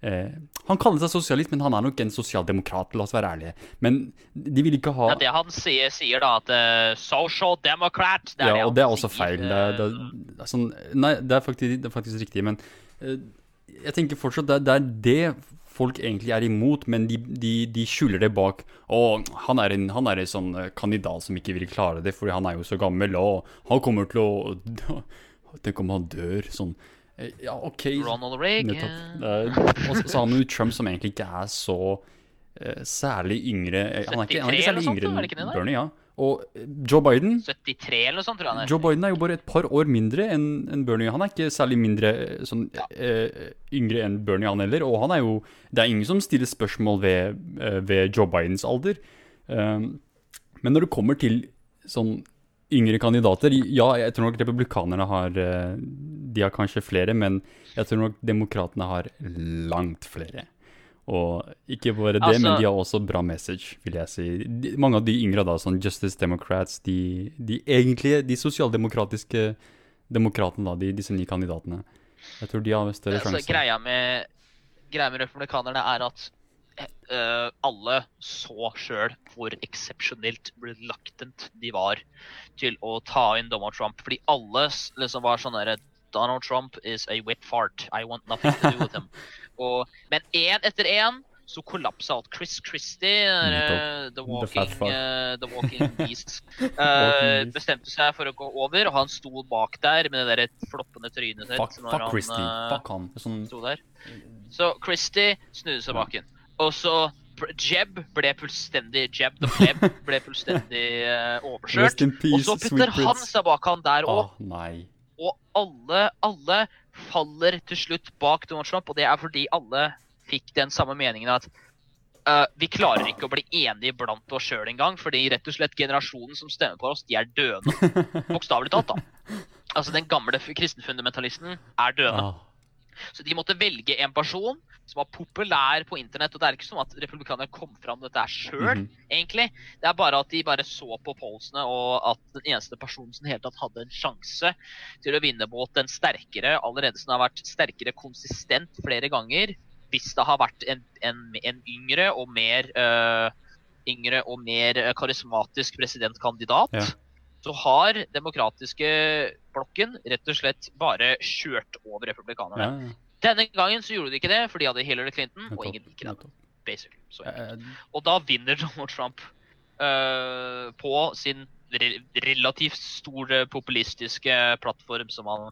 eh, Han kaller seg sosialist, men han er nok en sosialdemokrat, la oss være ærlige. Men de vil ikke ha Ja, det han sier, sier da, at uh, social democrat det er ja, og det er også sier, feil. Det det, eh, det er sånn, nei, det er, faktisk, det er faktisk riktig, men uh, jeg tenker fortsatt det, det er det folk egentlig er imot, men de, de, de skjuler det bak Å, han er en, han er en sånn kandidat som ikke vil klare det, fordi han er jo så gammel, og han kommer til å Tenk om han dør sånn. Eh, Ja, OK. Ronald Reagan. Og så har man jo Trump, som egentlig ikke er så uh, særlig yngre eh, Han er ikke, han er 73 ikke særlig yngre enn? Bernie, ja. Og Joe Biden 73 eller noe sånt, tror jeg han er. Joe Biden er jo bare et par år mindre enn en Bernie. Han er ikke særlig mindre sånn, ja. eh, yngre enn Bernie, han heller. Og han er jo Det er ingen som stiller spørsmål ved, ved Joe Bidens alder. Um, men når det kommer til sånn yngre kandidater Ja, jeg tror nok republikanerne har eh, De har kanskje flere, men jeg tror nok demokratene har langt flere. Og ikke bare det, Altså- men de har også bra message, vil jeg si. De, mange av de yngre, da, sånn Justice Democrats, de, de egentlige, de sosialdemokratiske demokratene, da, de, disse ni kandidatene. Jeg tror de har større Altså, sjanse. greia, med, greia med republikanerne er at eh, alle så sjøl hvor eksepsjonelt reluctant de var til å ta inn Donald Trump. Fordi alle liksom var sånn derre Donald Trump is a wet fart. I want nothing to do with him. Og, men én etter én så kollapsa alt. Chris Christie, uh, The, walking, eh, the walking Beast, uh, bestemte seg for å gå over, og han sto bak der med det der floppende trynet sitt. Fuck, fuck han, Christie. Fuck han. Sånn. Så Christie snudde seg Ja. baken. Og så Jeb ble fullstendig Jeb the Pleb ble fullstendig uh, overkjørt. Og så putter han seg bak han der òg. Oh, Og alle, alle faller til slutt bak Donald Trump, og det er fordi alle fikk den samme meningen at uh, vi klarer ikke å bli enige blant oss sjøl engang, fordi rett og slett generasjonen som stemmer på oss, de er døde. Bokstavelig talt, da. Altså, den gamle kristenfundamentalisten er døende. Ah, Så de måtte velge en person som var populær på internett. Og det er ikke sånn at republikanerne kom fram dette sjøl, mhm. egentlig. Det er bare at de bare så på pollsene, og at den eneste personen som hele tatt hadde en sjanse til å vinne mot den sterkere, allerede som har vært sterkere konsistent flere ganger, hvis det har vært en, en, en yngre og mer øh, yngre og mer øh, karismatisk presidentkandidat, Ja. Så har demokratiske blokken rett og slett bare kjørt over republikanerne. Ja, ja. Denne gangen så gjorde de ikke det, for de hadde Hillary Clinton, og ingen liker henne. Eh, og da vinner Donald Trump uh, på sin re relativt store populistiske plattform som han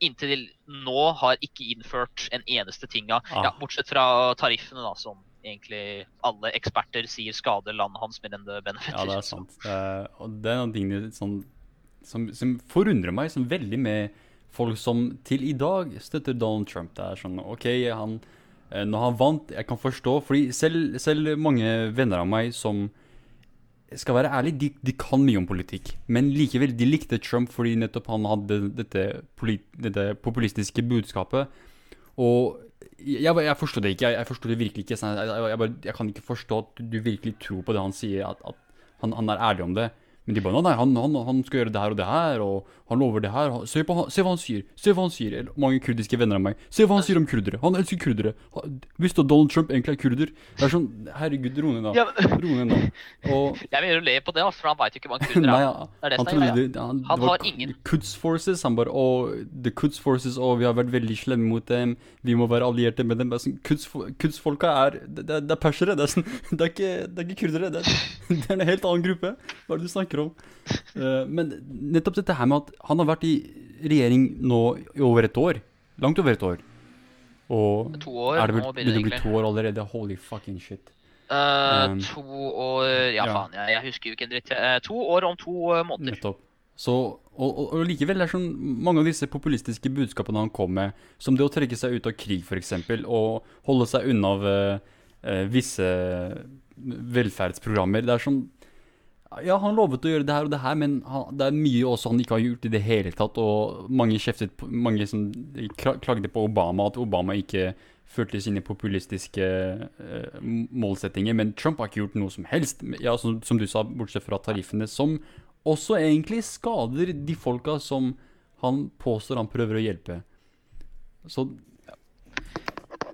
inntil nå har ikke innført en eneste ting av. Ah. Ja, bortsett fra tariffene, da, som egentlig alle eksperter sier skader landet hans mer enn det benefitter. Ja, det er sant. Det er, og det er noen ting sånn, som, som forundrer meg sånn veldig med folk som til i dag støtter Donald Trump. Det er sånn OK, han, eh, når han vant, jeg kan forstå Fordi selv, selv mange venner av meg som skal være ærlig, de, de kan mye om politikk. Men likevel, de likte Trump fordi nettopp han hadde dette, polit, dette populistiske budskapet. Og jeg, jeg forstår det ikke. Jeg, jeg forstår det virkelig ikke. jeg, jeg, bare, jeg kan ikke forstå at du virkelig tror på det han sier, at, at han, han er ærlig om det. Men de bare nei, han, han, han skal gjøre det her og det her, og han lover det her. Se, på, se hva han sier. Se hva han sier. Eller, mange kurdiske venner av meg. Se hva han sier om kurdere. Han elsker kurdere. Visste du at Donald Trump egentlig er kurder? Det er sånn Herregud, ro ned, da. Ro ned, da. Og Jeg begynner å le på det, altså, for han veit jo ikke hva en kurder Nei, er. det han trodde det, han, Han det var har ingen- Kuds Forces. Han bare Å, the Kuds Forces, og vi har vært veldig slemme mot dem. Vi må være allierte med dem. Sånn, Quds-folka er det, det, det er persere. Det er, sånn, det, er ikke, det er ikke kurdere. Det er, det er en helt annen gruppe. Hva er det du snakker om? Eh, men nettopp dette her med at han har vært i regjering nå i over et år. Langt over et år. Og To år, er det vel nå begynner det å bli to år allerede? Holy fucking shit. Eh, Um, to år Ja, ja. faen, jeg, jeg husker jo ikke en dritt. Eh, to år om to måneder. Nettopp. Så, og, og, og likevel er sånn mange av disse populistiske budskapene han kom med, som det å trekke seg ut av krig f.eks., og holde seg unna av visse velferdsprogrammer Det er sånn Ja, han lovet å gjøre det her og det her, men han, det er mye også han ikke har gjort i det hele tatt, og mange kjeftet på, mange som klagde på Obama, at Obama ikke fulgte sine populistiske eh, målsettinger, men Trump har ikke gjort noe som helst, ja, som, som du sa, bortsett fra tariffene, som også egentlig skader de folka som han påstår han prøver å hjelpe. Så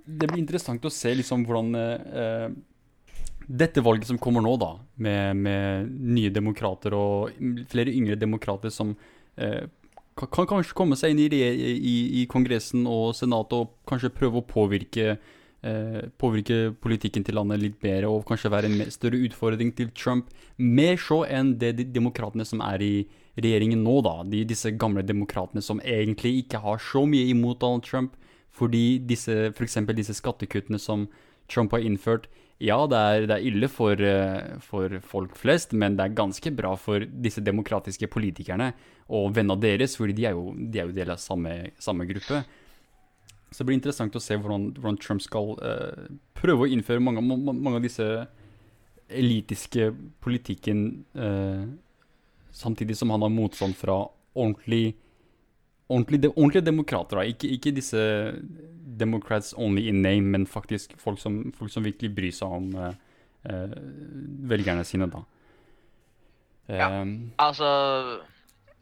det blir interessant å se liksom hvordan eh, dette valget som kommer nå, da, med, med nye demokrater og flere yngre demokrater som eh, kan, kan kanskje komme seg inn i, i, i Kongressen og Senatet og kanskje prøve å påvirke eh, påvirke politikken til landet litt bedre og kanskje være en større utfordring til Trump. Mer så enn det de demokratene som er i regjeringen nå, da. De, disse gamle demokratene som egentlig ikke har så mye imot Donald Trump. Fordi disse, eksempel disse skattekuttene som Trump har innført, ja, det er, det er ille for, eh, for folk flest, men det er ganske bra for disse demokratiske politikerne og vennene deres, fordi de er jo, de er jo del av samme, samme gruppe. Så det blir interessant å se hvordan, hvordan Trump skal uh, prøve å innføre mange, mange av disse elitiske politikken, uh, samtidig som han har motstand fra ordentlig ordentlig, de, ordentlige demokrater. Da. Ikke, ikke disse Democrats only in name, men faktisk folk som, folk som virkelig bryr seg om uh, uh, velgerne sine, da. Ja. Eh, Altså,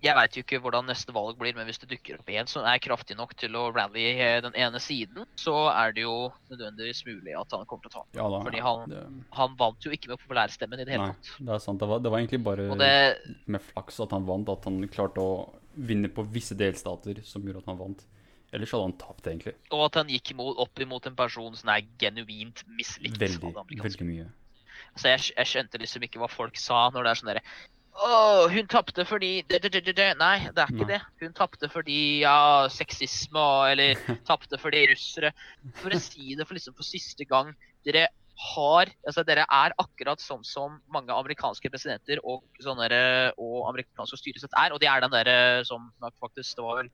jeg veit jo ikke hvordan neste valg blir, men hvis det dukker opp en som er kraftig nok til å rally eh, den ene siden, så er det jo nødvendigvis mulig at han kommer til å ta den. ja da. Fordi han- det, Han vant jo ikke med populærstemmen i det hele nei, tatt. det er sant. Det var, det var egentlig bare det med flaks at han vant, at han klarte å vinne på visse delstater som gjorde at han vant. Ellers hadde han tapt, egentlig. Og at han gikk imot, opp imot en person som er genuint mislikt. Veldig, veldig mye. Altså, jeg, jeg skjønte liksom ikke hva folk sa når det er sånn derre Å, hun tapte fordi de, de, de, det, det. Nei, det er ikke Nei. det. Hun tapte fordi ja, sexisme og Eller tapte fordi russere. For å si det for liksom for siste gang. Dere har Altså, dere er akkurat sånn som mange amerikanske presidenter og sånne og amerikanske styresett er. Og det er den derre som faktisk Det var vel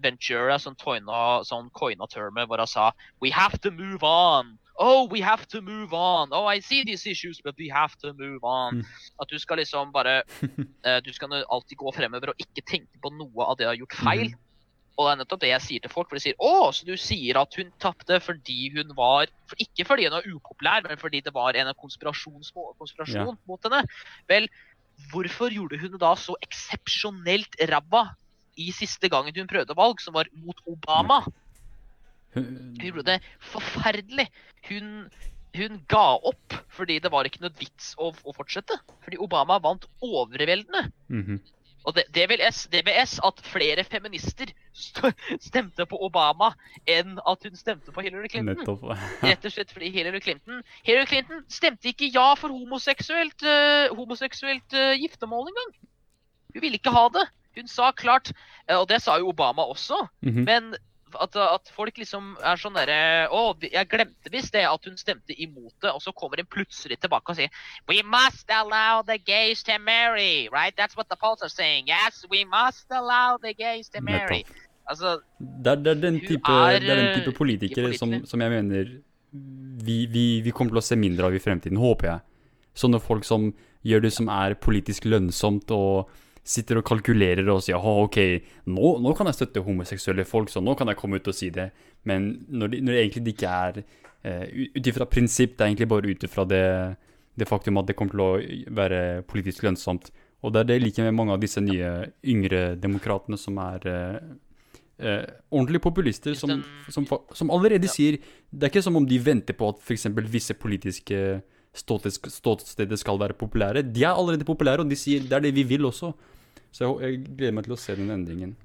Ventura som toina, sånn coina termet hvor han sa We have to move on. Oh, we have to move on. Oh, I see these issues, but we have to move on. Mm. At du skal liksom bare eh, Du skal alltid gå fremover og ikke tenke på noe av det du har gjort feil. Og det er nettopp det jeg sier til folk. For de sier å, så du sier at hun tapte fordi hun var for, Ikke fordi hun var upopulær, men fordi det var en konspirasjon, konspirasjon mot henne. Vel, hvorfor gjorde hun det da så eksepsjonelt ræva i siste gangen hun prøvde valg, som var mot Obama? Hun gjorde det forferdelig. Hun, hun ga opp fordi det var ikke noe vits å, å fortsette. Fordi Obama vant overveldende. Mhm. Og det, det, vil S, det vil S at flere feminister st stemte på Obama enn at hun stemte på Hillary Clinton. Nettopp. Rett og slett fordi Hillary Clinton Hillary Clinton stemte ikke ja for homoseksuelt, uh, homoseksuelt uh, giftermål engang. Hun ville ikke ha det. Hun sa klart, eh, og det sa jo Obama også, Mhm. men at, at folk liksom er sånn derre Å, jeg glemte visst det at hun stemte imot det, og så kommer hun plutselig tilbake og sier We must allow the gays to marry, right? That's what the polls are saying. Yes, we must allow the gays to marry. Altså, Det er, det, er den type, er, det er den type politikere som, som jeg mener vi, vi, vi kommer til å se mindre av i fremtiden, håper jeg. Sånne folk som gjør det som er politisk lønnsomt og sitter og kalkulerer og sier at OK, nå, nå kan jeg støtte homoseksuelle folk, så nå kan jeg komme ut og si det. Men når det, når det egentlig ikke er uh, ut ifra prinsipp, det er egentlig bare ut ifra det, det faktum at det kommer til å være politisk lønnsomt. Og det er det like med mange av disse nye yngre demokratene som er uh, eh, ordentlige populister, som, som, som allerede Ja. sier Det er ikke som om de venter på at f.eks. visse politiske ståsted, ståsteder skal være populære. De er allerede populære, og de sier det er det vi vil også. Så jeg, jeg gleder meg til å se den endringen.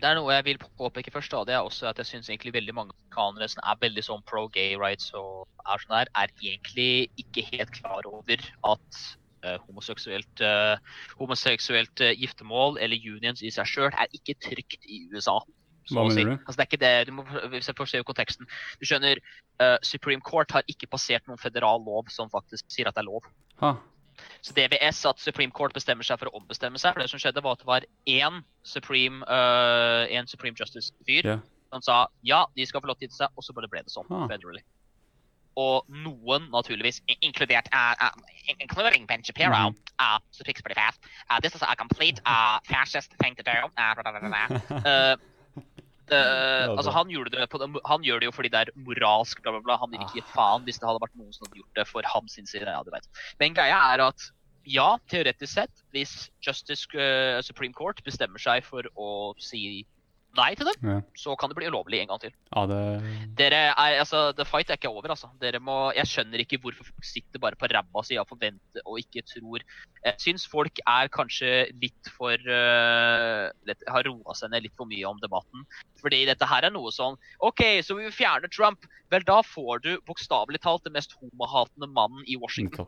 det er noe jeg vil påpeke først. da, det er også at jeg synes egentlig veldig mange amerikanere som er veldig sånn pro gay rights og er sånn der, er egentlig ikke helt klar over at uh, homoseksuelt, uh, homoseksuelt uh, giftermål eller unions i seg sjøl er ikke trygt i USA. Hva mener si. du? Altså, det er ikke det, du må, se konteksten. Du skjønner, uh, Supreme Court har ikke passert noen federal lov som faktisk sier at det er lov. Ha. Så DVS at Supreme Court bestemmer seg for å ombestemme seg. For det som skjedde var at det var én Supreme, uh, en Supreme Justice-fyr yeah. som sa ja, de skal få lov til å gifte seg, og så bare ble det sånn Ah. federally. Og noen, naturligvis, inkludert uh, uh, including Ben Shapiro, Mhm. uh, speaks pretty fast. Uh, this is a complete uh, fascist thing to do. Uh, blah, blah, blah, blah. Uh, altså, han, gjorde det på den, han gjør det jo fordi det er moralsk, bla, bla, bla. Han vil ikke gi faen hvis det hadde vært noen som hadde gjort det for ham sin side. Ja, du vet. Men greia er at ja, teoretisk sett, hvis Justice uh, Supreme Court bestemmer seg for å si nei til dem, Ja. så kan det bli ulovlig en gang til. ja, det Dere er, altså, The fight er ikke over, altså. Dere må, jeg skjønner ikke hvorfor folk sitter bare på ræva si og forventer og ikke tror Jeg syns folk er kanskje litt for uh, litt, Har roa seg ned litt for mye om debatten. Fordi dette her er noe sånn OK, så vi vil fjerne Trump. Vel, da får du bokstavelig talt den mest homohatende mannen i Washington.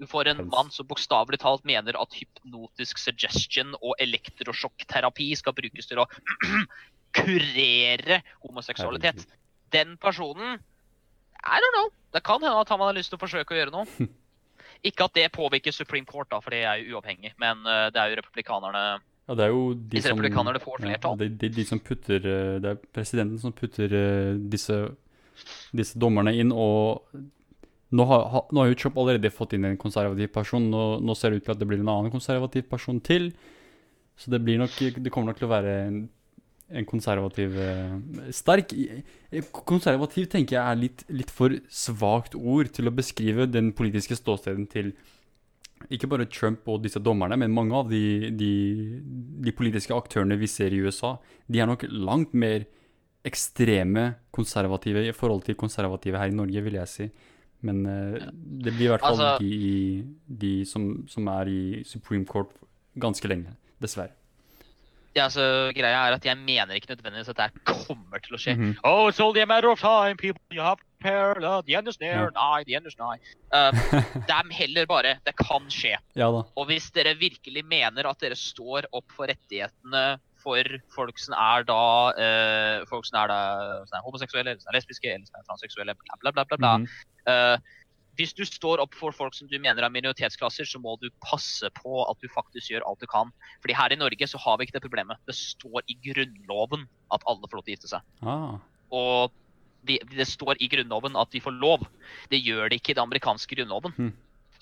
Du får en mann som bokstavelig talt mener at hypnotisk suggestion og elektrosjokkterapi skal brukes til å kurere homoseksualitet. Den personen I don't know. Det kan hende at han har lyst til å forsøke å gjøre noe. Ikke at det påvirker Supreme Court, da, for det er jo uavhengig. Men eh, det er jo republikanerne Ja, det er jo de Hvis republikanerne får flertall. Ja, det, det de som putter eh, Det er presidenten som putter eh, disse, disse dommerne inn, og nå har, ha, nå har jo Trump allerede fått inn en konservativ person. Nå, nå ser det ut til at det blir en annen konservativ person til. Så det nok Det kommer nok til å være en, en konservativ eh, Sterk Konservativ tenker jeg er litt, litt for svakt ord til å beskrive den politiske ståstedet til ikke bare Trump og disse dommerne, men mange av de, de, de politiske aktørene vi ser i USA, de er nok langt mer ekstreme konservative i forhold til konservative her i Norge, vil jeg si. Men uh, det blir i hvert fall Altså- de, de som, som er i Supreme Court ganske lenge, dessverre. Ja, så greia er at Jeg mener ikke nødvendigvis at dette kommer til å skje. Mhm. Oh, it's only a matter of time, people. You have to prepare. Uh, the end is near. Nei, the end is nigh. Uh, det er heller bare Det kan skje. Ja da. Og hvis dere virkelig mener at dere står opp for rettighetene for folk som er da eh, folk som er, da, som er homoseksuelle, eller som er lesbiske eller som er transseksuelle, bla, bla, bla, bla, bla. Mhm. Eh, hvis du står opp for folk som du mener er minoritetsklasser, så må du passe på at du faktisk gjør alt du kan. Fordi her i Norge så har vi ikke det problemet. Det står i Grunnloven at alle får lov til å gifte seg. Ah, Og de, Det står i grunnloven at de får lov. Det gjør det ikke i den amerikanske grunnloven. Mm.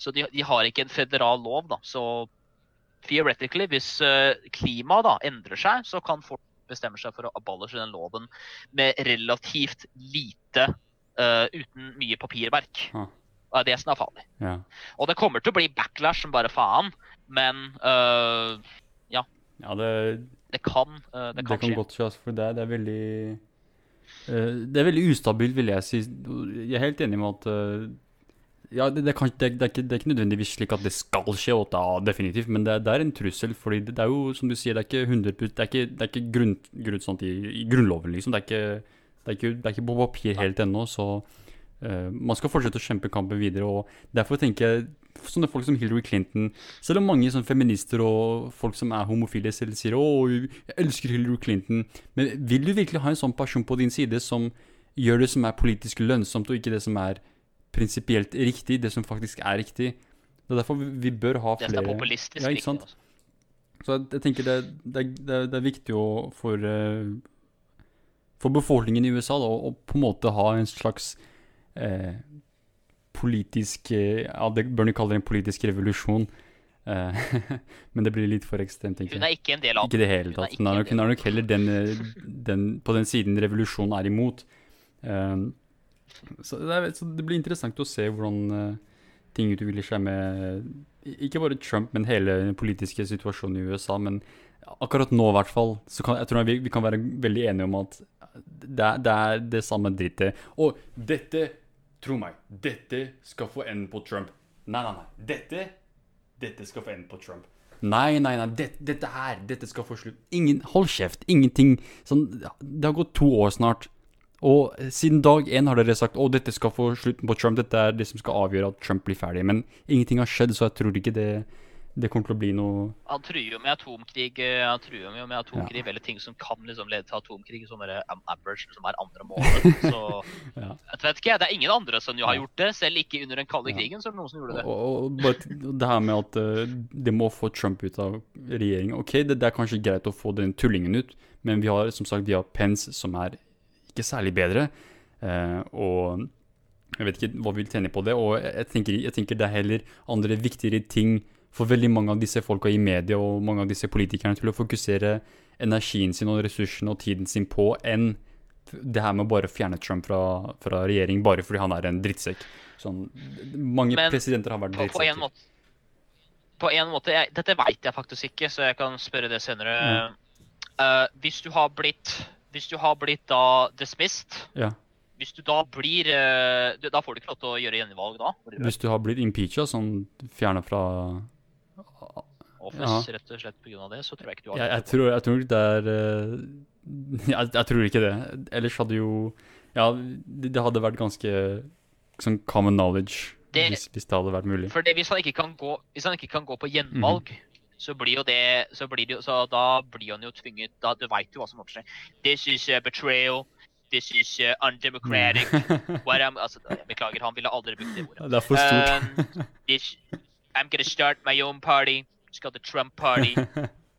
Så de, de har ikke en federal lov. da. Så theoretically, hvis uh, klimaet da endrer seg, så kan folk bestemme seg for å abolish den loven med relativt lite uh, Uten mye papirverk. Ah. Det er det som er farlig. Ja. Og det kommer til å bli backlash som bare faen, men uh, ja, det, det kan, uh, det det kan kan skje. godt skje, altså, for det, det er veldig eh, Det er veldig ustabilt, vil jeg si. Jeg er helt enig med at eh, Ja, det, det, kan, det, det, er ikke, det er ikke nødvendigvis slik at det skal skje, og da, definitivt, men det, er- en trussel. fordi det, er jo, som du sier, det er ikke 100 Det er ikke, det er ikke grunn, grunn sånt i, i grunnloven, liksom. Det er ikke, det er ikke, det er ikke på papir helt ennå, så uh, man skal fortsette å kjempe kampen videre. og Derfor tenker jeg sånne folk som Hillary Clinton Selv om mange sånn feminister og folk som er homofile selv sier å, jeg elsker Hillary Clinton, men vil du virkelig ha en sånn person på din side som gjør det som er politisk lønnsomt, og ikke det som er prinsipielt riktig, det som faktisk er riktig? Det er derfor vi, vi bør ha flere Det er populistisk. Ja, ikke sant? så jeg, jeg tenker det, det, det, det er viktig å, for, eh, for befolkningen i USA da, å på en måte ha en slags eh, politisk eh, Ja, det bør du kalle det en politisk revolusjon. Eh, men det blir litt for ekstremt, tenker Hun er ikke en del av Ikke det hele tatt. Hun er nok, hun er nok heller den, den, på den siden revolusjonen er imot. Eh, så, det er, så det blir interessant å se hvordan eh, ting utvikler seg med ikke bare Trump, men hele den politiske situasjonen i USA. Men akkurat nå, i hvert fall, så kan, jeg tror vi, vi kan være veldig enige om at det er det, er det samme drittet. Og dette, tro meg, dette skal få enden på Trump. Nei, nei, nei. Dette, dette skal få enden på Trump. Nei, nei, nei, det, dette her, dette skal få slutt. Ingen, hold kjeft, ingenting. Sånn, det har gått to år snart. Og siden dag én har dere sagt å, dette skal få slutten på Trump, dette er det som skal avgjøre at Trump blir ferdig. Men ingenting har skjedd, så jeg tror ikke det, det kommer til å bli noe Han truer jo med atomkrig eh, Han truer jo med atomkrig, Eller ting som kan liksom lede til atomkrig, som er average, som er andre målet. Så Ja. jeg vet ikke, det er ingen andre som jo har gjort det, selv ikke under den kalde Ja. krigen, så er det noen som gjorde det. Og, og og det her med at eh, det må få Trump ut av regjeringen. Ok, det, det er kanskje greit å få den tullingen ut, men vi har som sagt vi har Pence, som er ikke særlig bedre. eh, og jeg vet ikke hva vi vil tjene på det. Og jeg, tenker, jeg tenker det er heller andre viktigere ting for veldig mange av disse folka i media og mange av disse politikerne til å fokusere energien sin og ressursene og tiden sin på enn det her med å bare fjerne Trump fra, fra regjering bare fordi han er en drittsekk. Sånn, mange Men presidenter har vært drittsekker. på en måte På en måte, jeg, Dette veit jeg faktisk ikke, så jeg kan spørre det senere. Mm. Uh, hvis du har blitt Hvis du har blitt da dismissed Ja. Hvis du da blir eh, Da får du ikke lov til å gjøre gjenvalg da? Hvis du har blitt impeacha, sånn fjerna fra Office, rett og slett pga. det, så tror jeg ikke du har jeg, jeg, tror, jeg tror det er eh, jeg, jeg tror ikke det. Ellers hadde jo Ja, det, det hadde vært ganske sånn common knowledge Det- hvis, hvis det hadde vært mulig. For det, hvis han ikke kan gå, ikke kan gå på gjenvalg, Mhm. Så blir jo det så blir det så Da blir han jo tvinget da, Du veit jo hva som kommer til å skje. This is uh, betrayal. This is uh, undemocratic. What am, altså, beklager, han ville aldri brukt det ordet. Det er for stort. Um, this, I'm gonna start my own party. It's called the Trump Party.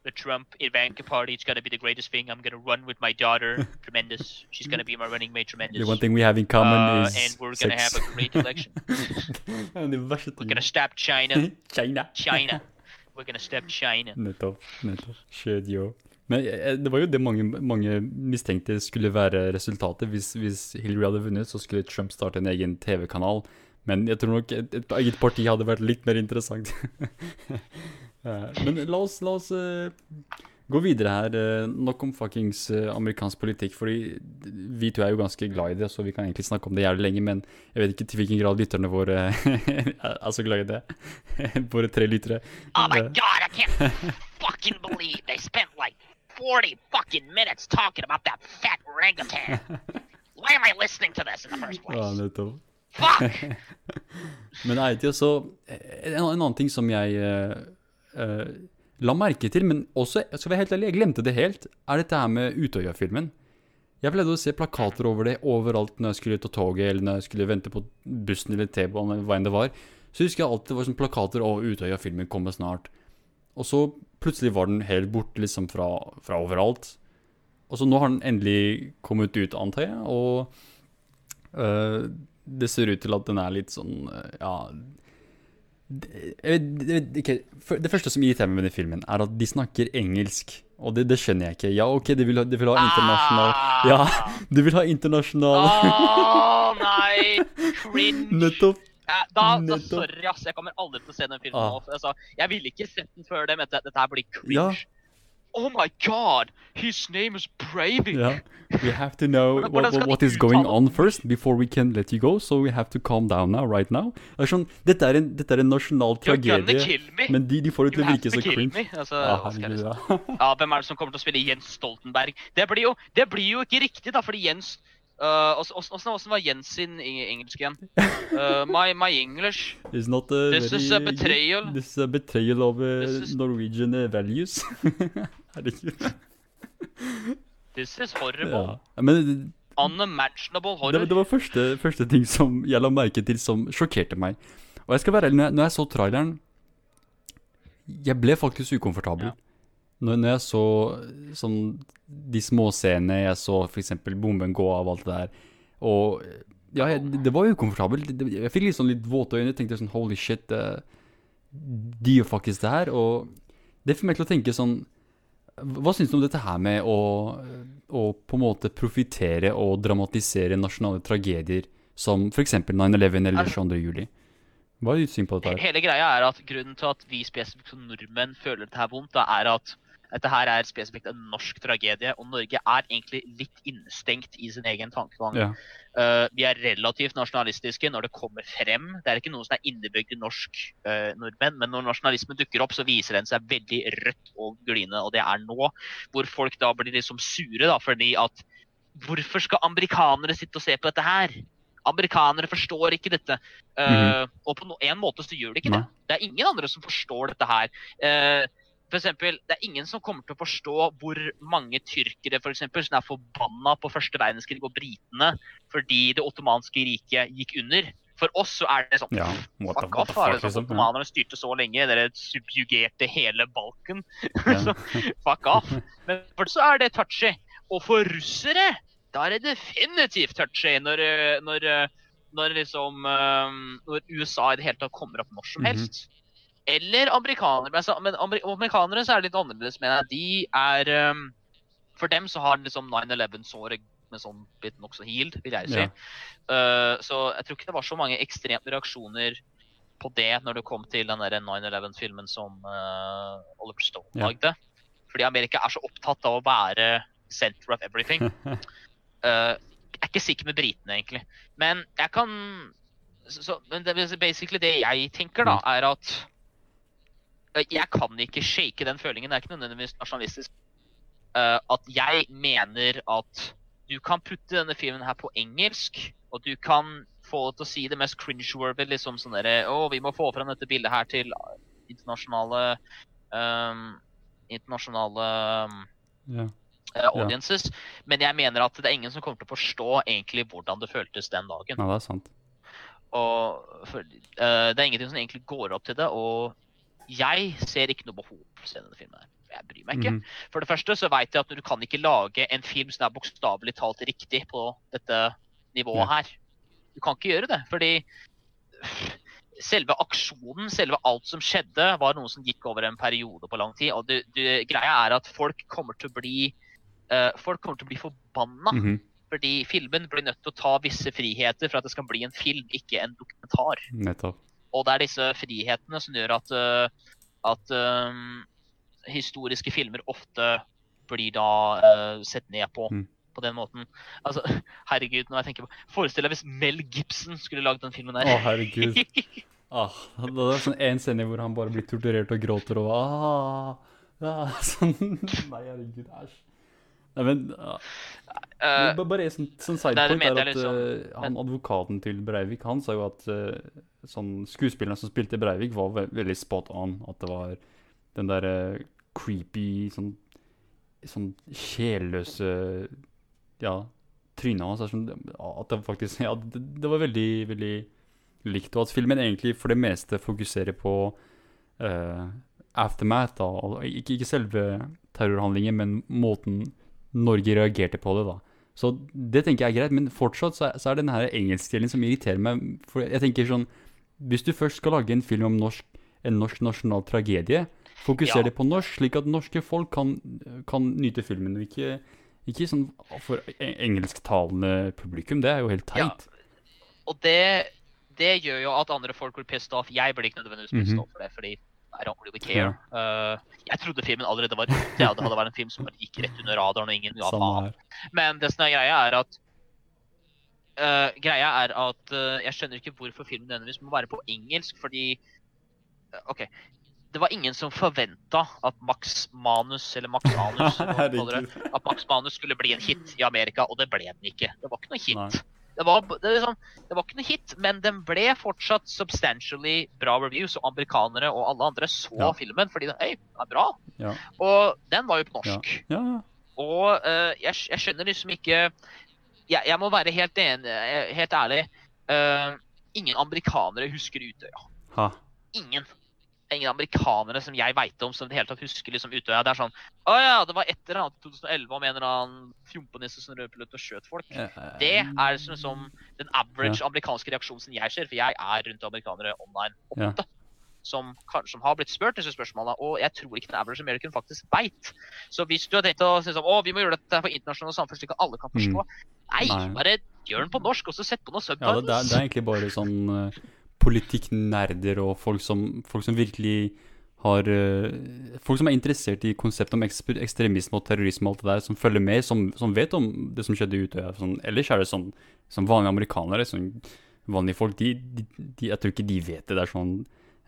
The Trump Ivanka Party. It's gonna be the greatest thing. I'm gonna run with my daughter. Tremendous. She's gonna be my running mate. Tremendous. The one thing we have in common Uh, is and we're gonna have a great election. We're gonna stop China. China. China. We're gonna stop China. Nettopp. nettopp. Shit, jo. Men eh, det var jo det mange, mange mistenkte skulle være resultatet. Hvis, hvis Hillary hadde vunnet, så skulle Trump starte en egen TV-kanal. Men jeg tror nok et, et eget parti hadde vært litt mer interessant. Eh, Men la oss, la oss eh, gå videre her. Eh, nok om fuckings eh, amerikansk politikk. Fordi vi to er jo ganske glad i det, så vi kan egentlig snakke om det jævlig lenge. Men jeg vet ikke til hvilken grad lytterne våre er så glad i det. Våre tre lyttere. Oh my Eh, god, I can't fucking believe they spent like 40 fucking minutes talking about that fat orangutan. Why am I listening to this in the first Ja, place? nettopp. Fuck! Men Eiti, så en, en annen ting som jeg uh, eh, la merke til, men også, skal være helt ærlig, jeg glemte det helt, er dette her med Utøya-filmen. Jeg pleide å se plakater over det overalt når jeg skulle ta toget, eller når jeg skulle vente på bussen eller T-banen, eller hva enn det var. Så husker jeg alltid det var sånn plakater, og Utøya-filmen kommer snart. Og så plutselig var den helt borte liksom fra, fra overalt. Og så nå har den endelig kommet ut, antar jeg, og øh, det ser ut til at den er litt sånn eh, Ja For- det første som irriterer meg med den filmen, er at de snakker engelsk. Og det, det skjønner jeg ikke. Ja, OK, de vil ha, de vil ha internasjonal Ah! Ja, de vil ha internasjonal Å nei! Cringe. Nettopp. Da, da, sorry, ass. Jeg kommer aldri til å se den filmen Ah. Altså, jeg ville ikke sett den før det, men dette her blir cringe. Ja. Oh my god! His name is Breivik! Ja. We have to know what, what, what is going on first before we can let you go, so we have to calm down now, right now. Det er sånn, dette er en, dette er en nasjonal tragedie, men de, de får det til å virke så cringe. Altså, Ja, ja. Hvem er det som kommer til å spille Jens Stoltenberg? Det blir jo, det blir jo ikke riktig, da, fordi Jens åssen- åssen- var Jens sin engelsk igjen? Uh, my, my English It's not a This is a betrayal. This is a betrayal of uh, is- Norwegian uh, values. Herregud. This is horrible. Ja. Men Unimaginable det, horror. det var første, første ting som jeg la merke til som sjokkerte meg. Og jeg skal være ærlig, når jeg, når jeg så traileren Jeg ble faktisk ukomfortabel. Ja. Når, når jeg så sånn de småscenene, jeg så f.eks. bomben gå av, alt det der. Og ja, jeg, det var ukomfortabelt. Jeg fikk litt sånn litt våte øyne. Tenkte sånn holy shit, de gjør faktisk det her. Og det får meg til å tenke sånn Hva syns du om dette her med å, å på en måte profitere og dramatisere nasjonale tragedier som f.eks. 9-11 eller Altså- 22. juli? Hva er ditt syn på dette her? Hele greia er at grunnen til at vi spesifikt som nordmenn føler dette her vondt, da, er at dette her er spesifikt en norsk tragedie, og Norge er egentlig litt innestengt i sin egen tankegang. Ja. Uh, vi er relativt nasjonalistiske når det kommer frem. Det er ikke noe som er innebygd i norsk uh, nordmenn, men når nasjonalismen dukker opp, så viser den seg veldig rødt og glyende, og det er nå. Hvor folk da blir liksom sure, da, fordi at Hvorfor skal amerikanere sitte og se på dette her? Amerikanere forstår ikke dette. Eh, Og på en måte så gjør de ikke det. Det er ingen andre som forstår dette her. Eh, for eksempel, det er ingen som kommer til å forstå hvor mange tyrkere for eksempel, som er forbanna på første verdenskrig og britene fordi det ottomanske riket gikk under. For oss så er det sånn Ja, Fuck the off, har fuck, sånn, liksom. Ottomanerne styrte så lenge, dere subjugerte hele Balkan. Ja. så fuck off. Men for så er det touchy. Og for russere, da er det definitivt touchy når, eh, når, eh, når liksom eh, Når USA i det hele tatt kommer opp når som Mhm. helst. Eller amerikanere. Men, amerikanere så er det litt annerledes, mener jeg. De er um, For dem så har liksom 9-11-såret med sånn blitt nokså healed, vil jeg si. Ja. Uh, så jeg tror ikke det var så mange ekstreme reaksjoner på det når det kom til den 9-11-filmen som uh, Oliver Stone Ja. lagde. Fordi Amerika er så opptatt av å være center of everything. Uh, jeg er ikke sikker med britene, egentlig. Men jeg kan så, Men det basically det jeg tenker, da, er at Jeg kan ikke shake den følingen. Det er ikke nødvendigvis nasjonalistisk. Uh, at jeg mener at du kan putte denne filmen her på engelsk, og du kan få det til å si det mest cringe-worthy, liksom sånn derre Å, vi må få fram dette bildet her til internasjonale um, Internasjonale um, yeah. uh, audiences. Men jeg mener at det er ingen som kommer til å forstå egentlig hvordan det føltes den dagen. ja, det er sant. Og for, uh, det er ingenting som egentlig går opp til det. Og jeg ser ikke noe behov for å se denne filmen. her. Jeg bryr meg ikke. Mm. For det første så vet jeg at du kan ikke lage en film som er bokstavelig talt riktig på dette nivået her. Du kan ikke gjøre det, fordi selve aksjonen, selve alt som skjedde, var noe som gikk over en periode på lang tid. Og du, du, greia er at folk kommer til å bli uh, Folk kommer til å bli forbanna. Mhm. Fordi filmen blir nødt til å ta visse friheter for at det skal bli en film, ikke en dokumentar. Nettopp. Og det er disse frihetene som gjør at, eh, at um, historiske filmer ofte blir da uh, sett ned på Mm. på den måten. Altså, herregud, når jeg tenker på Forestill deg hvis Mel Gibson skulle lagd den filmen der. Å, herregud. Ah, det er sånn en scene hvor han bare blir torturert og gråter og ah, ah, sånn, Nei, herregud, æsj. Nei, men uh, uh, Bare sånn, sånn sidepoint er at liksom, han advokaten til Breivik han sa jo at eh, sånn skuespillerne som spilte Breivik, var ve veldig spot on. At det var den derre creepy, sånn, sånn sjelløse Ja, trynet hans sånn At det faktisk Ja, det, det var veldig, veldig likt. Og at filmen egentlig for det meste fokuserer på uh, aftermath, da. Ikke, ikke selve terrorhandlingen, men måten Norge reagerte på det, da. Så det tenker jeg er greit, men fortsatt så er, så er det denne engelskdelen som irriterer meg. For jeg tenker sånn Hvis du først skal lage en film om norsk, en norsk nasjonal tragedie, fokuser Ja. det på norsk, slik at norske folk kan, kan nyte filmen, og ikke, ikke sånn for e- engelsktalende publikum. Det er jo helt teit. Ja. Og det, det gjør jo at andre folk blir pissed off. Jeg blir ikke nødvendigvis pissed Mhm. off for det, fordi I don't really care. Uh, jeg trodde filmen allerede var ute. Ja, det hadde vært en film som gikk rett under radaren og ingen ga faen. Men det som er greia, er at uh, Greia er at uh, jeg skjønner ikke hvorfor filmen nødvendigvis må være på engelsk, fordi OK. Det var ingen som forventa at Max Manus, eller Max Anus, eller det, at Max Manus skulle bli en hit i Amerika, og det ble den ikke. Det var ikke noe hit. Nei. Det var, det, liksom, det var ikke noe hit, men den ble fortsatt substantially bra reviews, og amerikanere og alle andre så Ja. filmen fordi den, hey, den er bra. Ja. Og den var jo på norsk. Ja, ja. Og uh, jeg, jeg skjønner liksom ikke Jeg, jeg må være helt, enig, eh, helt ærlig. Uh, ingen amerikanere husker Utøya. Ha. Ingen. Ingen amerikanere som jeg veit om som i det hele tatt husker liksom Utøya. Det er sånn Å ja, det var et eller annet i 2011 om en eller annen fjompenisse som røp ut og skjøt folk. Det er liksom som den average amerikanske reaksjonen som jeg ser, for jeg er rundt amerikanere online Ja. Som, som har blitt spurt disse spørsmålene, og jeg tror ikke den average American faktisk veit. Så hvis du har tenkt å si sånn, å, vi må gjøre dette for internasjonalt samfunn slik at alle kan forstå Nei, Nei. bare gjør den på norsk, og så sett på noen Ja, det, subtitles. det, er, det er egentlig bare sånn politikknerder og folk som, folk som virkelig har uh, Folk som er interessert i konseptet om ekstremisme og terrorisme og alt det der, som følger med, som, som vet om det som skjedde i Utøya. Sånn, ellers er det sånn som vanlige amerikanere, sånn vanlige folk, de, de, de, jeg tror ikke de vet det. Det er sånn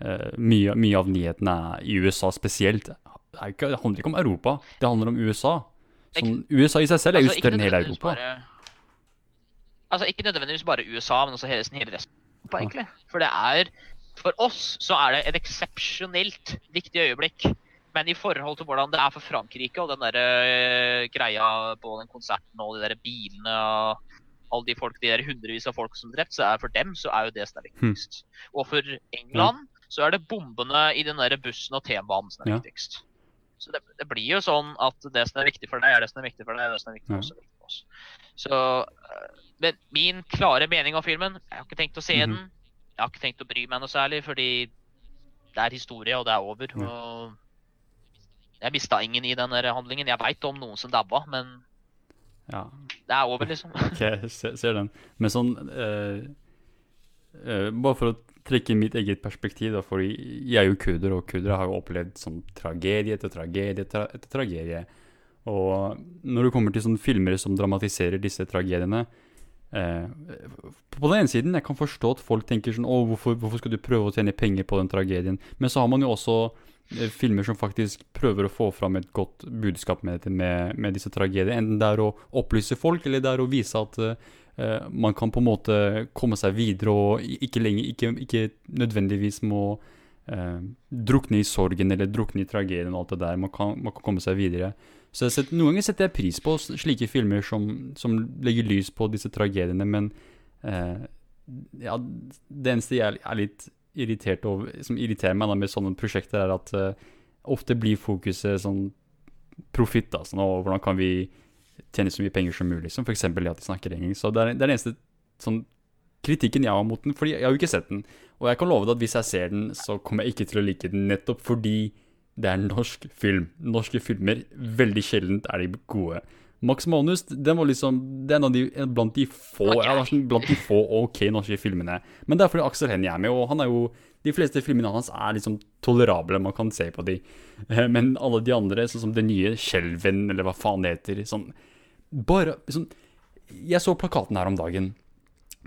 uh, mye, mye av nyhetene i USA spesielt. Det, ikke, det handler ikke om Europa, det handler om USA. Sånn, USA i seg selv er jo Altså, større enn hele Europa. Bare, altså ikke nødvendigvis bare USA, men også hele resten Ja. egentlig. For det er For oss så er det et eksepsjonelt viktig øyeblikk. Men i forhold til hvordan det er for Frankrike og den der øh, greia på den konserten og de der bilene og alle de folk, de der hundrevis av folk som er drept, så er for dem så er jo det som er viktigst. Og for England så er det bombene i den der bussen og T-banen som er viktigst. Så det, det blir jo sånn at det som er viktig for deg, er det som er viktig for deg, og det som er viktig for oss. Så øh, Men min klare mening om filmen Jeg har ikke tenkt å se Mhm. den. Jeg har ikke tenkt å bry meg noe særlig, fordi det er historie, og det er over. Mm. Og jeg mista ingen i den handlingen. Jeg veit om noen som dabba, men Ja, det er over, liksom. Ok, jeg ser, den. Men sånn uh, uh, Bare for å trekke mitt eget perspektiv, da, for jeg er jo kurder, og kurdere har jo opplevd sånn tragedie etter tragedie etter, etter tragedie. Og når det kommer til sånne filmer som dramatiserer disse tragediene På den ene siden, jeg kan forstå at folk tenker sånn Å, hvorfor, hvorfor skal du prøve å tjene penger på den tragedien? Men så har man jo også eh, filmer som faktisk prøver å få fram et godt budskap med, med, med disse tragediene. Enten det er å opplyse folk, eller det er å vise at eh, man kan på en måte komme seg videre og ikke, lenger, ikke, ikke nødvendigvis må eh, drukne i sorgen eller drukne i tragedien og alt det der. Man kan, man kan komme seg videre. Så setter, noen ganger setter jeg pris på slike filmer som, som legger lys på disse tragediene, men eh, ja, det eneste jeg er litt irritert over, som irriterer meg da med sånne prosjekter, er at eh, ofte blir fokuset sånn profitt. sånn, og hvordan kan vi tjene så mye penger som mulig, som f.eks. at de snakker engelsk. Så det er, det er den eneste sånn, kritikken jeg har mot den, fordi jeg har jo ikke sett den. Og jeg kan love deg at hvis jeg ser den, så kommer jeg ikke til å like den, nettopp fordi det er norsk film. Norske filmer, veldig sjeldent er de gode. Max Manus, den var liksom, det er en av de, blant de få, ja, sånn blant de få ok norske filmene. Men det er fordi Aksel Hennie er med, og han er jo, de fleste filmene hans er liksom tolerable, man kan se på de. Eh, Men alle de andre, sånn som det nye Skjelven, eller hva faen det heter, sånn, bare, sånn, jeg så plakaten her om dagen,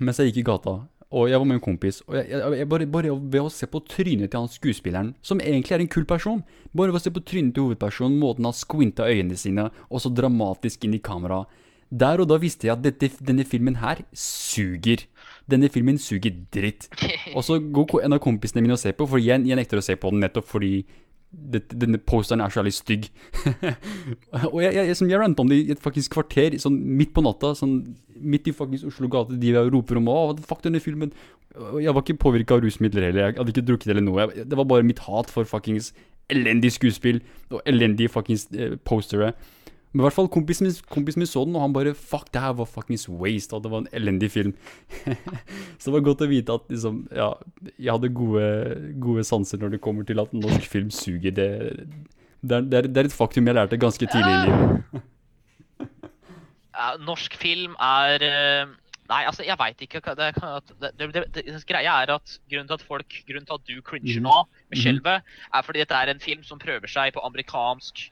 mens jeg gikk i gata, og jeg var med en kompis, og jeg, jeg, jeg bare, bare ved å se på trynet til han skuespilleren, som egentlig er en kul person, bare ved å se på trynet til hovedpersonen, måten han squinta øynene sine, og så dramatisk inn i kamera. Der og da visste jeg at dette, denne filmen her suger. Denne filmen suger dritt. Og så går en av kompisene mine og ser på, for jeg, jeg nekter å se på den nettopp fordi denne posteren er så jævlig stygg. og jeg, jeg, jeg, jeg ranta om det i et faktisk kvarter, sånn midt på natta, sånn midt i faktisk Oslo gate, de der roper om 'Å, fuck denne filmen'. Jeg var ikke påvirka av rusmidler heller, jeg hadde ikke drukket eller noe. Jeg, det var bare mitt hat for fuckings elendig skuespill og elendige fuckings eh, postere. Men i hvert fall kompisen min, kompisen min så den, og han bare Fuck, det her var fuckings waste, og det var en elendig film. så det var godt å vite at liksom Ja, jeg hadde gode, gode sanser når det kommer til at norsk film suger. Det, det, er, det er et faktum jeg lærte ganske tidlig i livet. Norsk film er eh, Nei, altså, jeg veit ikke. Det, det, det, det, greia er at grunnen til at folk, grunnen til at du cringer Mhm. nå med Mhm. skjelvet, er fordi dette er en film som prøver seg på amerikansk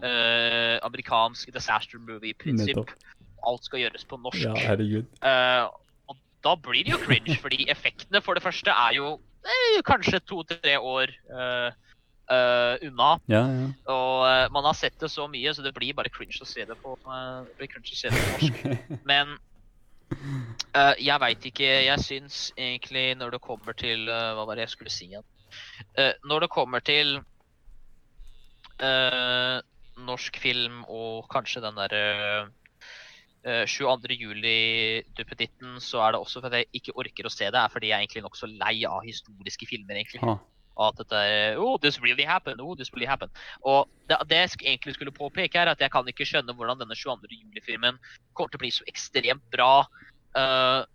uh, amerikansk disaster movie-prinsipp. Alt skal gjøres på norsk. Ja, herregud. Uh, og da blir det jo cringe, fordi effektene for det første er jo eh, kanskje to-tre år eh, eh, unna. Ja, ja. Og uh, man har sett det så mye, så det blir bare cringe å se det på, uh, det blir cringe å se det på norsk. Men jeg veit ikke. Jeg syns egentlig når det kommer til Hva var det jeg skulle si igjen? Når det kommer til norsk film og kanskje den derre uh, 22. juli-duppeditten, så er det også fordi jeg ikke orker å se det, er fordi jeg er egentlig nokså lei av historiske filmer, egentlig. Ah, Og at dette Oh, this really happened. Oh, this really happened. Og det, det jeg egentlig skulle påpeke, er at jeg kan ikke skjønne hvordan denne 22. juli-filmen kommer til å bli så ekstremt bra. Uh,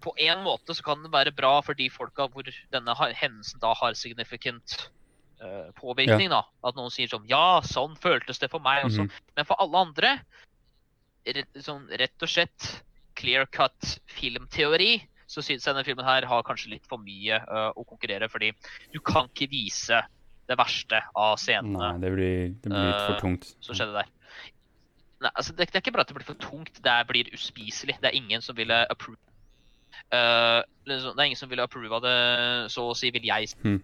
på en måte så kan den være bra for de folka hvor denne hendelsen da har signifikant uh, påvirkning. da. At noen sier sånn Ja, sånn føltes det for meg også. mhm. Men for alle andre, rett, sånn, rett og slett clear cut filmteori, så syns jeg denne filmen her har kanskje litt for mye uh, å konkurrere. Fordi du kan ikke vise det verste av scenene Nei, det blir, det blir litt for tungt. som skjedde der. Nei, altså, det, det er ikke bare at det blir for tungt, det blir uspiselig. Det er ingen som ville approve uh, Det er ingen som ville approve av det, så å si, vil jeg si. Hmm.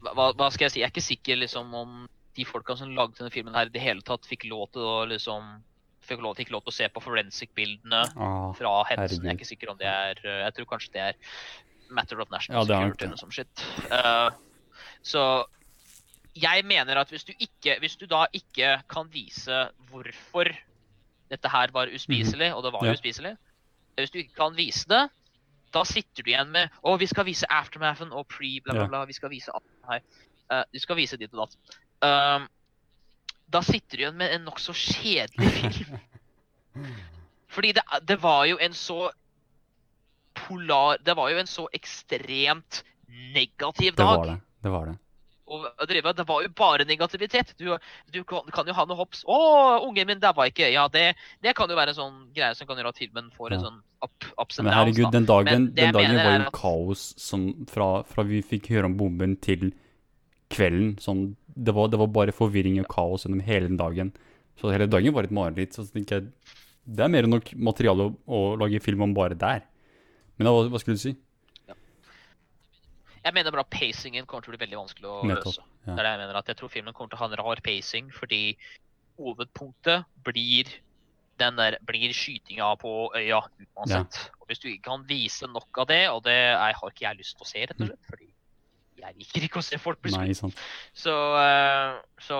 Hva, hva skal jeg si? Jeg er ikke sikker liksom, om de folka som lagde denne filmen her i det hele tatt fikk lov til å liksom fikk lov, fikk lov til å se på forensic-bildene Ah, fra hendelsen. Jeg er ikke sikker om det er eh, Jeg tror kanskje det er matter of national Ja, security eller som sånt. Eh, så jeg mener at hvis du ikke Hvis du da ikke kan vise hvorfor dette her var uspiselig, og det var Mhm. Ja. uspiselig Hvis du ikke kan vise det, da sitter du igjen med Å, vi skal vise aftermathen og pre, bla, bla, bla. Vi skal vise alt det her. Uh, du skal vise ditt og datt. Um, da sitter du igjen med en nokså kjedelig film. Fordi det, det var jo en så polar Det var jo en så ekstremt negativ dag. det var det. Det var det. Og det var jo bare negativitet. Du, du kan, kan jo ha noe hops. 'Å, ungen min daua ikke.' Ja, det, det kan jo være en sånn greie som kan gjøre at filmen får en Ja. sånn up, ups and Men herregud, den dagen, den dagen var jo kaos sånn, fra, fra vi fikk høre om bomben til kvelden. Sånn, det, var, det var bare forvirring og kaos gjennom hele den dagen. Så hele dagen var et mareritt. Så tenker jeg, det er mer enn nok materiale å, å lage film om bare der. Men hva, hva skulle du si? Jeg mener bare at pacingen kommer til å bli veldig vanskelig å Nettopp, løse. ja. Det er det jeg mener at Jeg tror filmen kommer til å ha en rar pacing, fordi hovedpunktet blir den der, blir skytinga på øya uansett. Og Hvis du ikke kan vise nok av det, og det er, har ikke jeg lyst til å se, rett og slett, fordi jeg liker ikke å se folk bli skutt, så, eh, så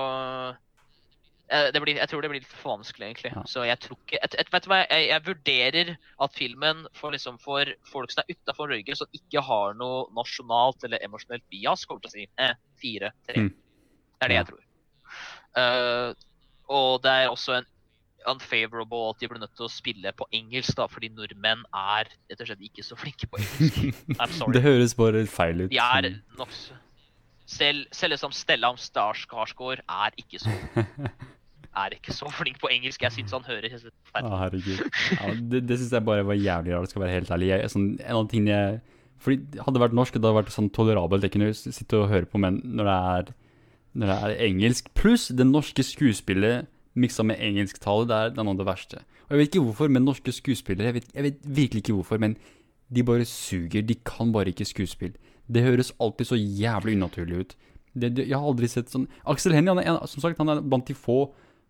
eh, det blir, Jeg tror det blir litt for vanskelig, egentlig. Ja. Så jeg tror ikke et, et, Vet du hva, jeg, jeg vurderer at filmen for, liksom, for folk som er utafor Norge, som ikke har noe nasjonalt eller emosjonelt bias, kommer til å si eh, fire, tre. Mm. Det er det Ja. jeg tror. Uh, og det er også en unfavorable at de ble nødt til å spille på engelsk, da, fordi nordmenn er rett og slett ikke så flinke på engelsk. Det høres bare feil ut. De er nok, Selv, selv som Stellan Starskarsgård er ikke så er ikke så flink på engelsk. Jeg syns han hører helt forferdelig. Ja, det det syns jeg bare var jævlig rart, skal være helt ærlig. Jeg, sånn, en av tingene jeg Fordi Hadde det vært norsk, det hadde vært sånn tolerabelt. Jeg kunne sitte og høre på, men når det er, når det er engelsk Pluss det norske skuespillet miksa med engelsktale, det er noe av det verste. Og Jeg vet ikke hvorfor, men norske skuespillere jeg vet, jeg vet virkelig ikke hvorfor, men de bare suger. De kan bare ikke skuespill. Det høres alltid så jævlig unaturlig ut. Det, det, jeg har aldri sett sånn Aksel Hennie, er, som sagt, han er blant de få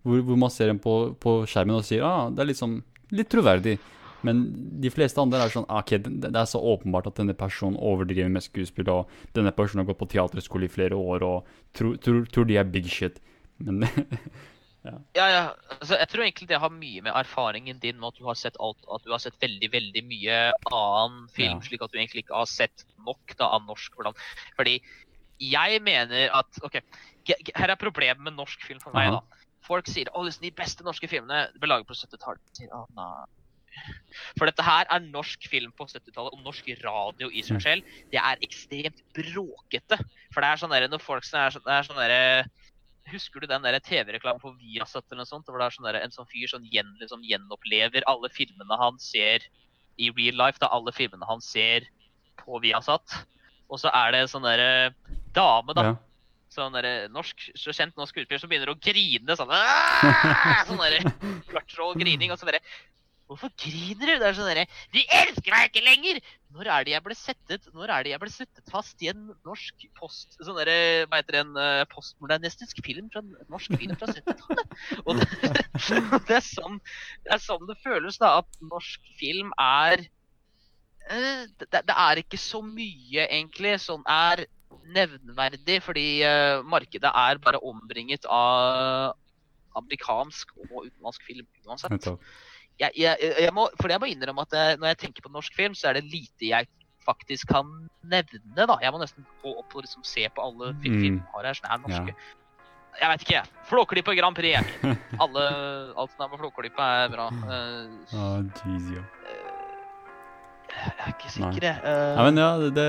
hvor, hvor man ser dem på, på skjermen og sier ah, det er liksom litt troverdig. Men de fleste andre er sånn ah, ok, det er så åpenbart at denne personen overdriver med skuespill, og denne personen har gått på teaterskole i flere år og tror, tror, tror de er big shit. Men Ja, ja. Altså, jeg tror egentlig det har mye med erfaringen din med at du har sett alt, at du har sett veldig veldig mye annen film, Ja. slik at du egentlig ikke har sett nok da, av norsk. Hvordan. Fordi jeg mener at OK, her er problemet med norsk film for meg, Aha. da. Folk sier å, liksom, de beste norske filmene ble laget på 70-tallet. Jeg nei». For dette her er norsk film på 70-tallet, og norsk radio i seg Mm. selv. Det er ekstremt bråkete. For det er sånn der, når folk er sånn, det er sånn derre Husker du den der TV-reklamen på Viasat eller noe sånt? Hvor det er sånn der, en sånn fyr som gjen, liksom, gjenopplever alle filmene han ser i real life. Da alle filmene han ser på Viasat. Og så er det en sånn derre dame, da Ja. sånn der, norsk, så kjent norsk skuespiller som begynner å grine sånn «Aah!» Sånn derre grining. Og så bare Hvorfor griner du? Det er sånn derre De elsker meg ikke lenger! Når er det jeg ble settet Når er det jeg ble settet fast i en norsk post... Sånn derre Hva heter det? En eh, postmodernistisk film fra norsk film fra 70-tallet? Og det, det, er sånn, det er sånn det føles, da. At norsk film er eh, det, det er ikke så mye, egentlig, som er nevnverdig, fordi eh, markedet er bare ombringet av amerikansk og utenlandsk film uansett. Jeg, jeg, jeg må, for jeg må innrømme at eh, når jeg tenker på norsk film, så er det lite jeg faktisk kan nevne. da. Jeg må nesten gå opp og liksom se på alle film Mm. filmer her som er norske. Jeg vet ikke, jeg. Flåklypa Grand Prix. Alle, alt som er med Flåklypa, er bra. Uh, oh, geez, ja. jeg er ikke sikker, jeg. Uh, Ja, men ja, det, det,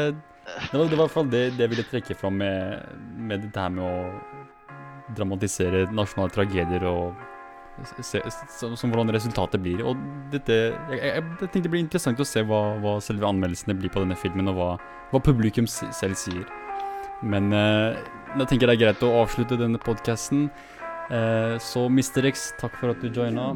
det, var, det var i hvert fall det, det jeg ville trekke fram med, med dette her med å dramatisere nasjonale tragedier og se, som, som hvordan resultatet blir. Og dette jeg, jeg, jeg tenkte det blir interessant å se hva, hva selve anmeldelsene blir på denne filmen, og hva, hva publikum selv sier. Men eh, jeg tenker det er greit å avslutte denne podkasten. Eh, så Mr. X, takk for at du joina.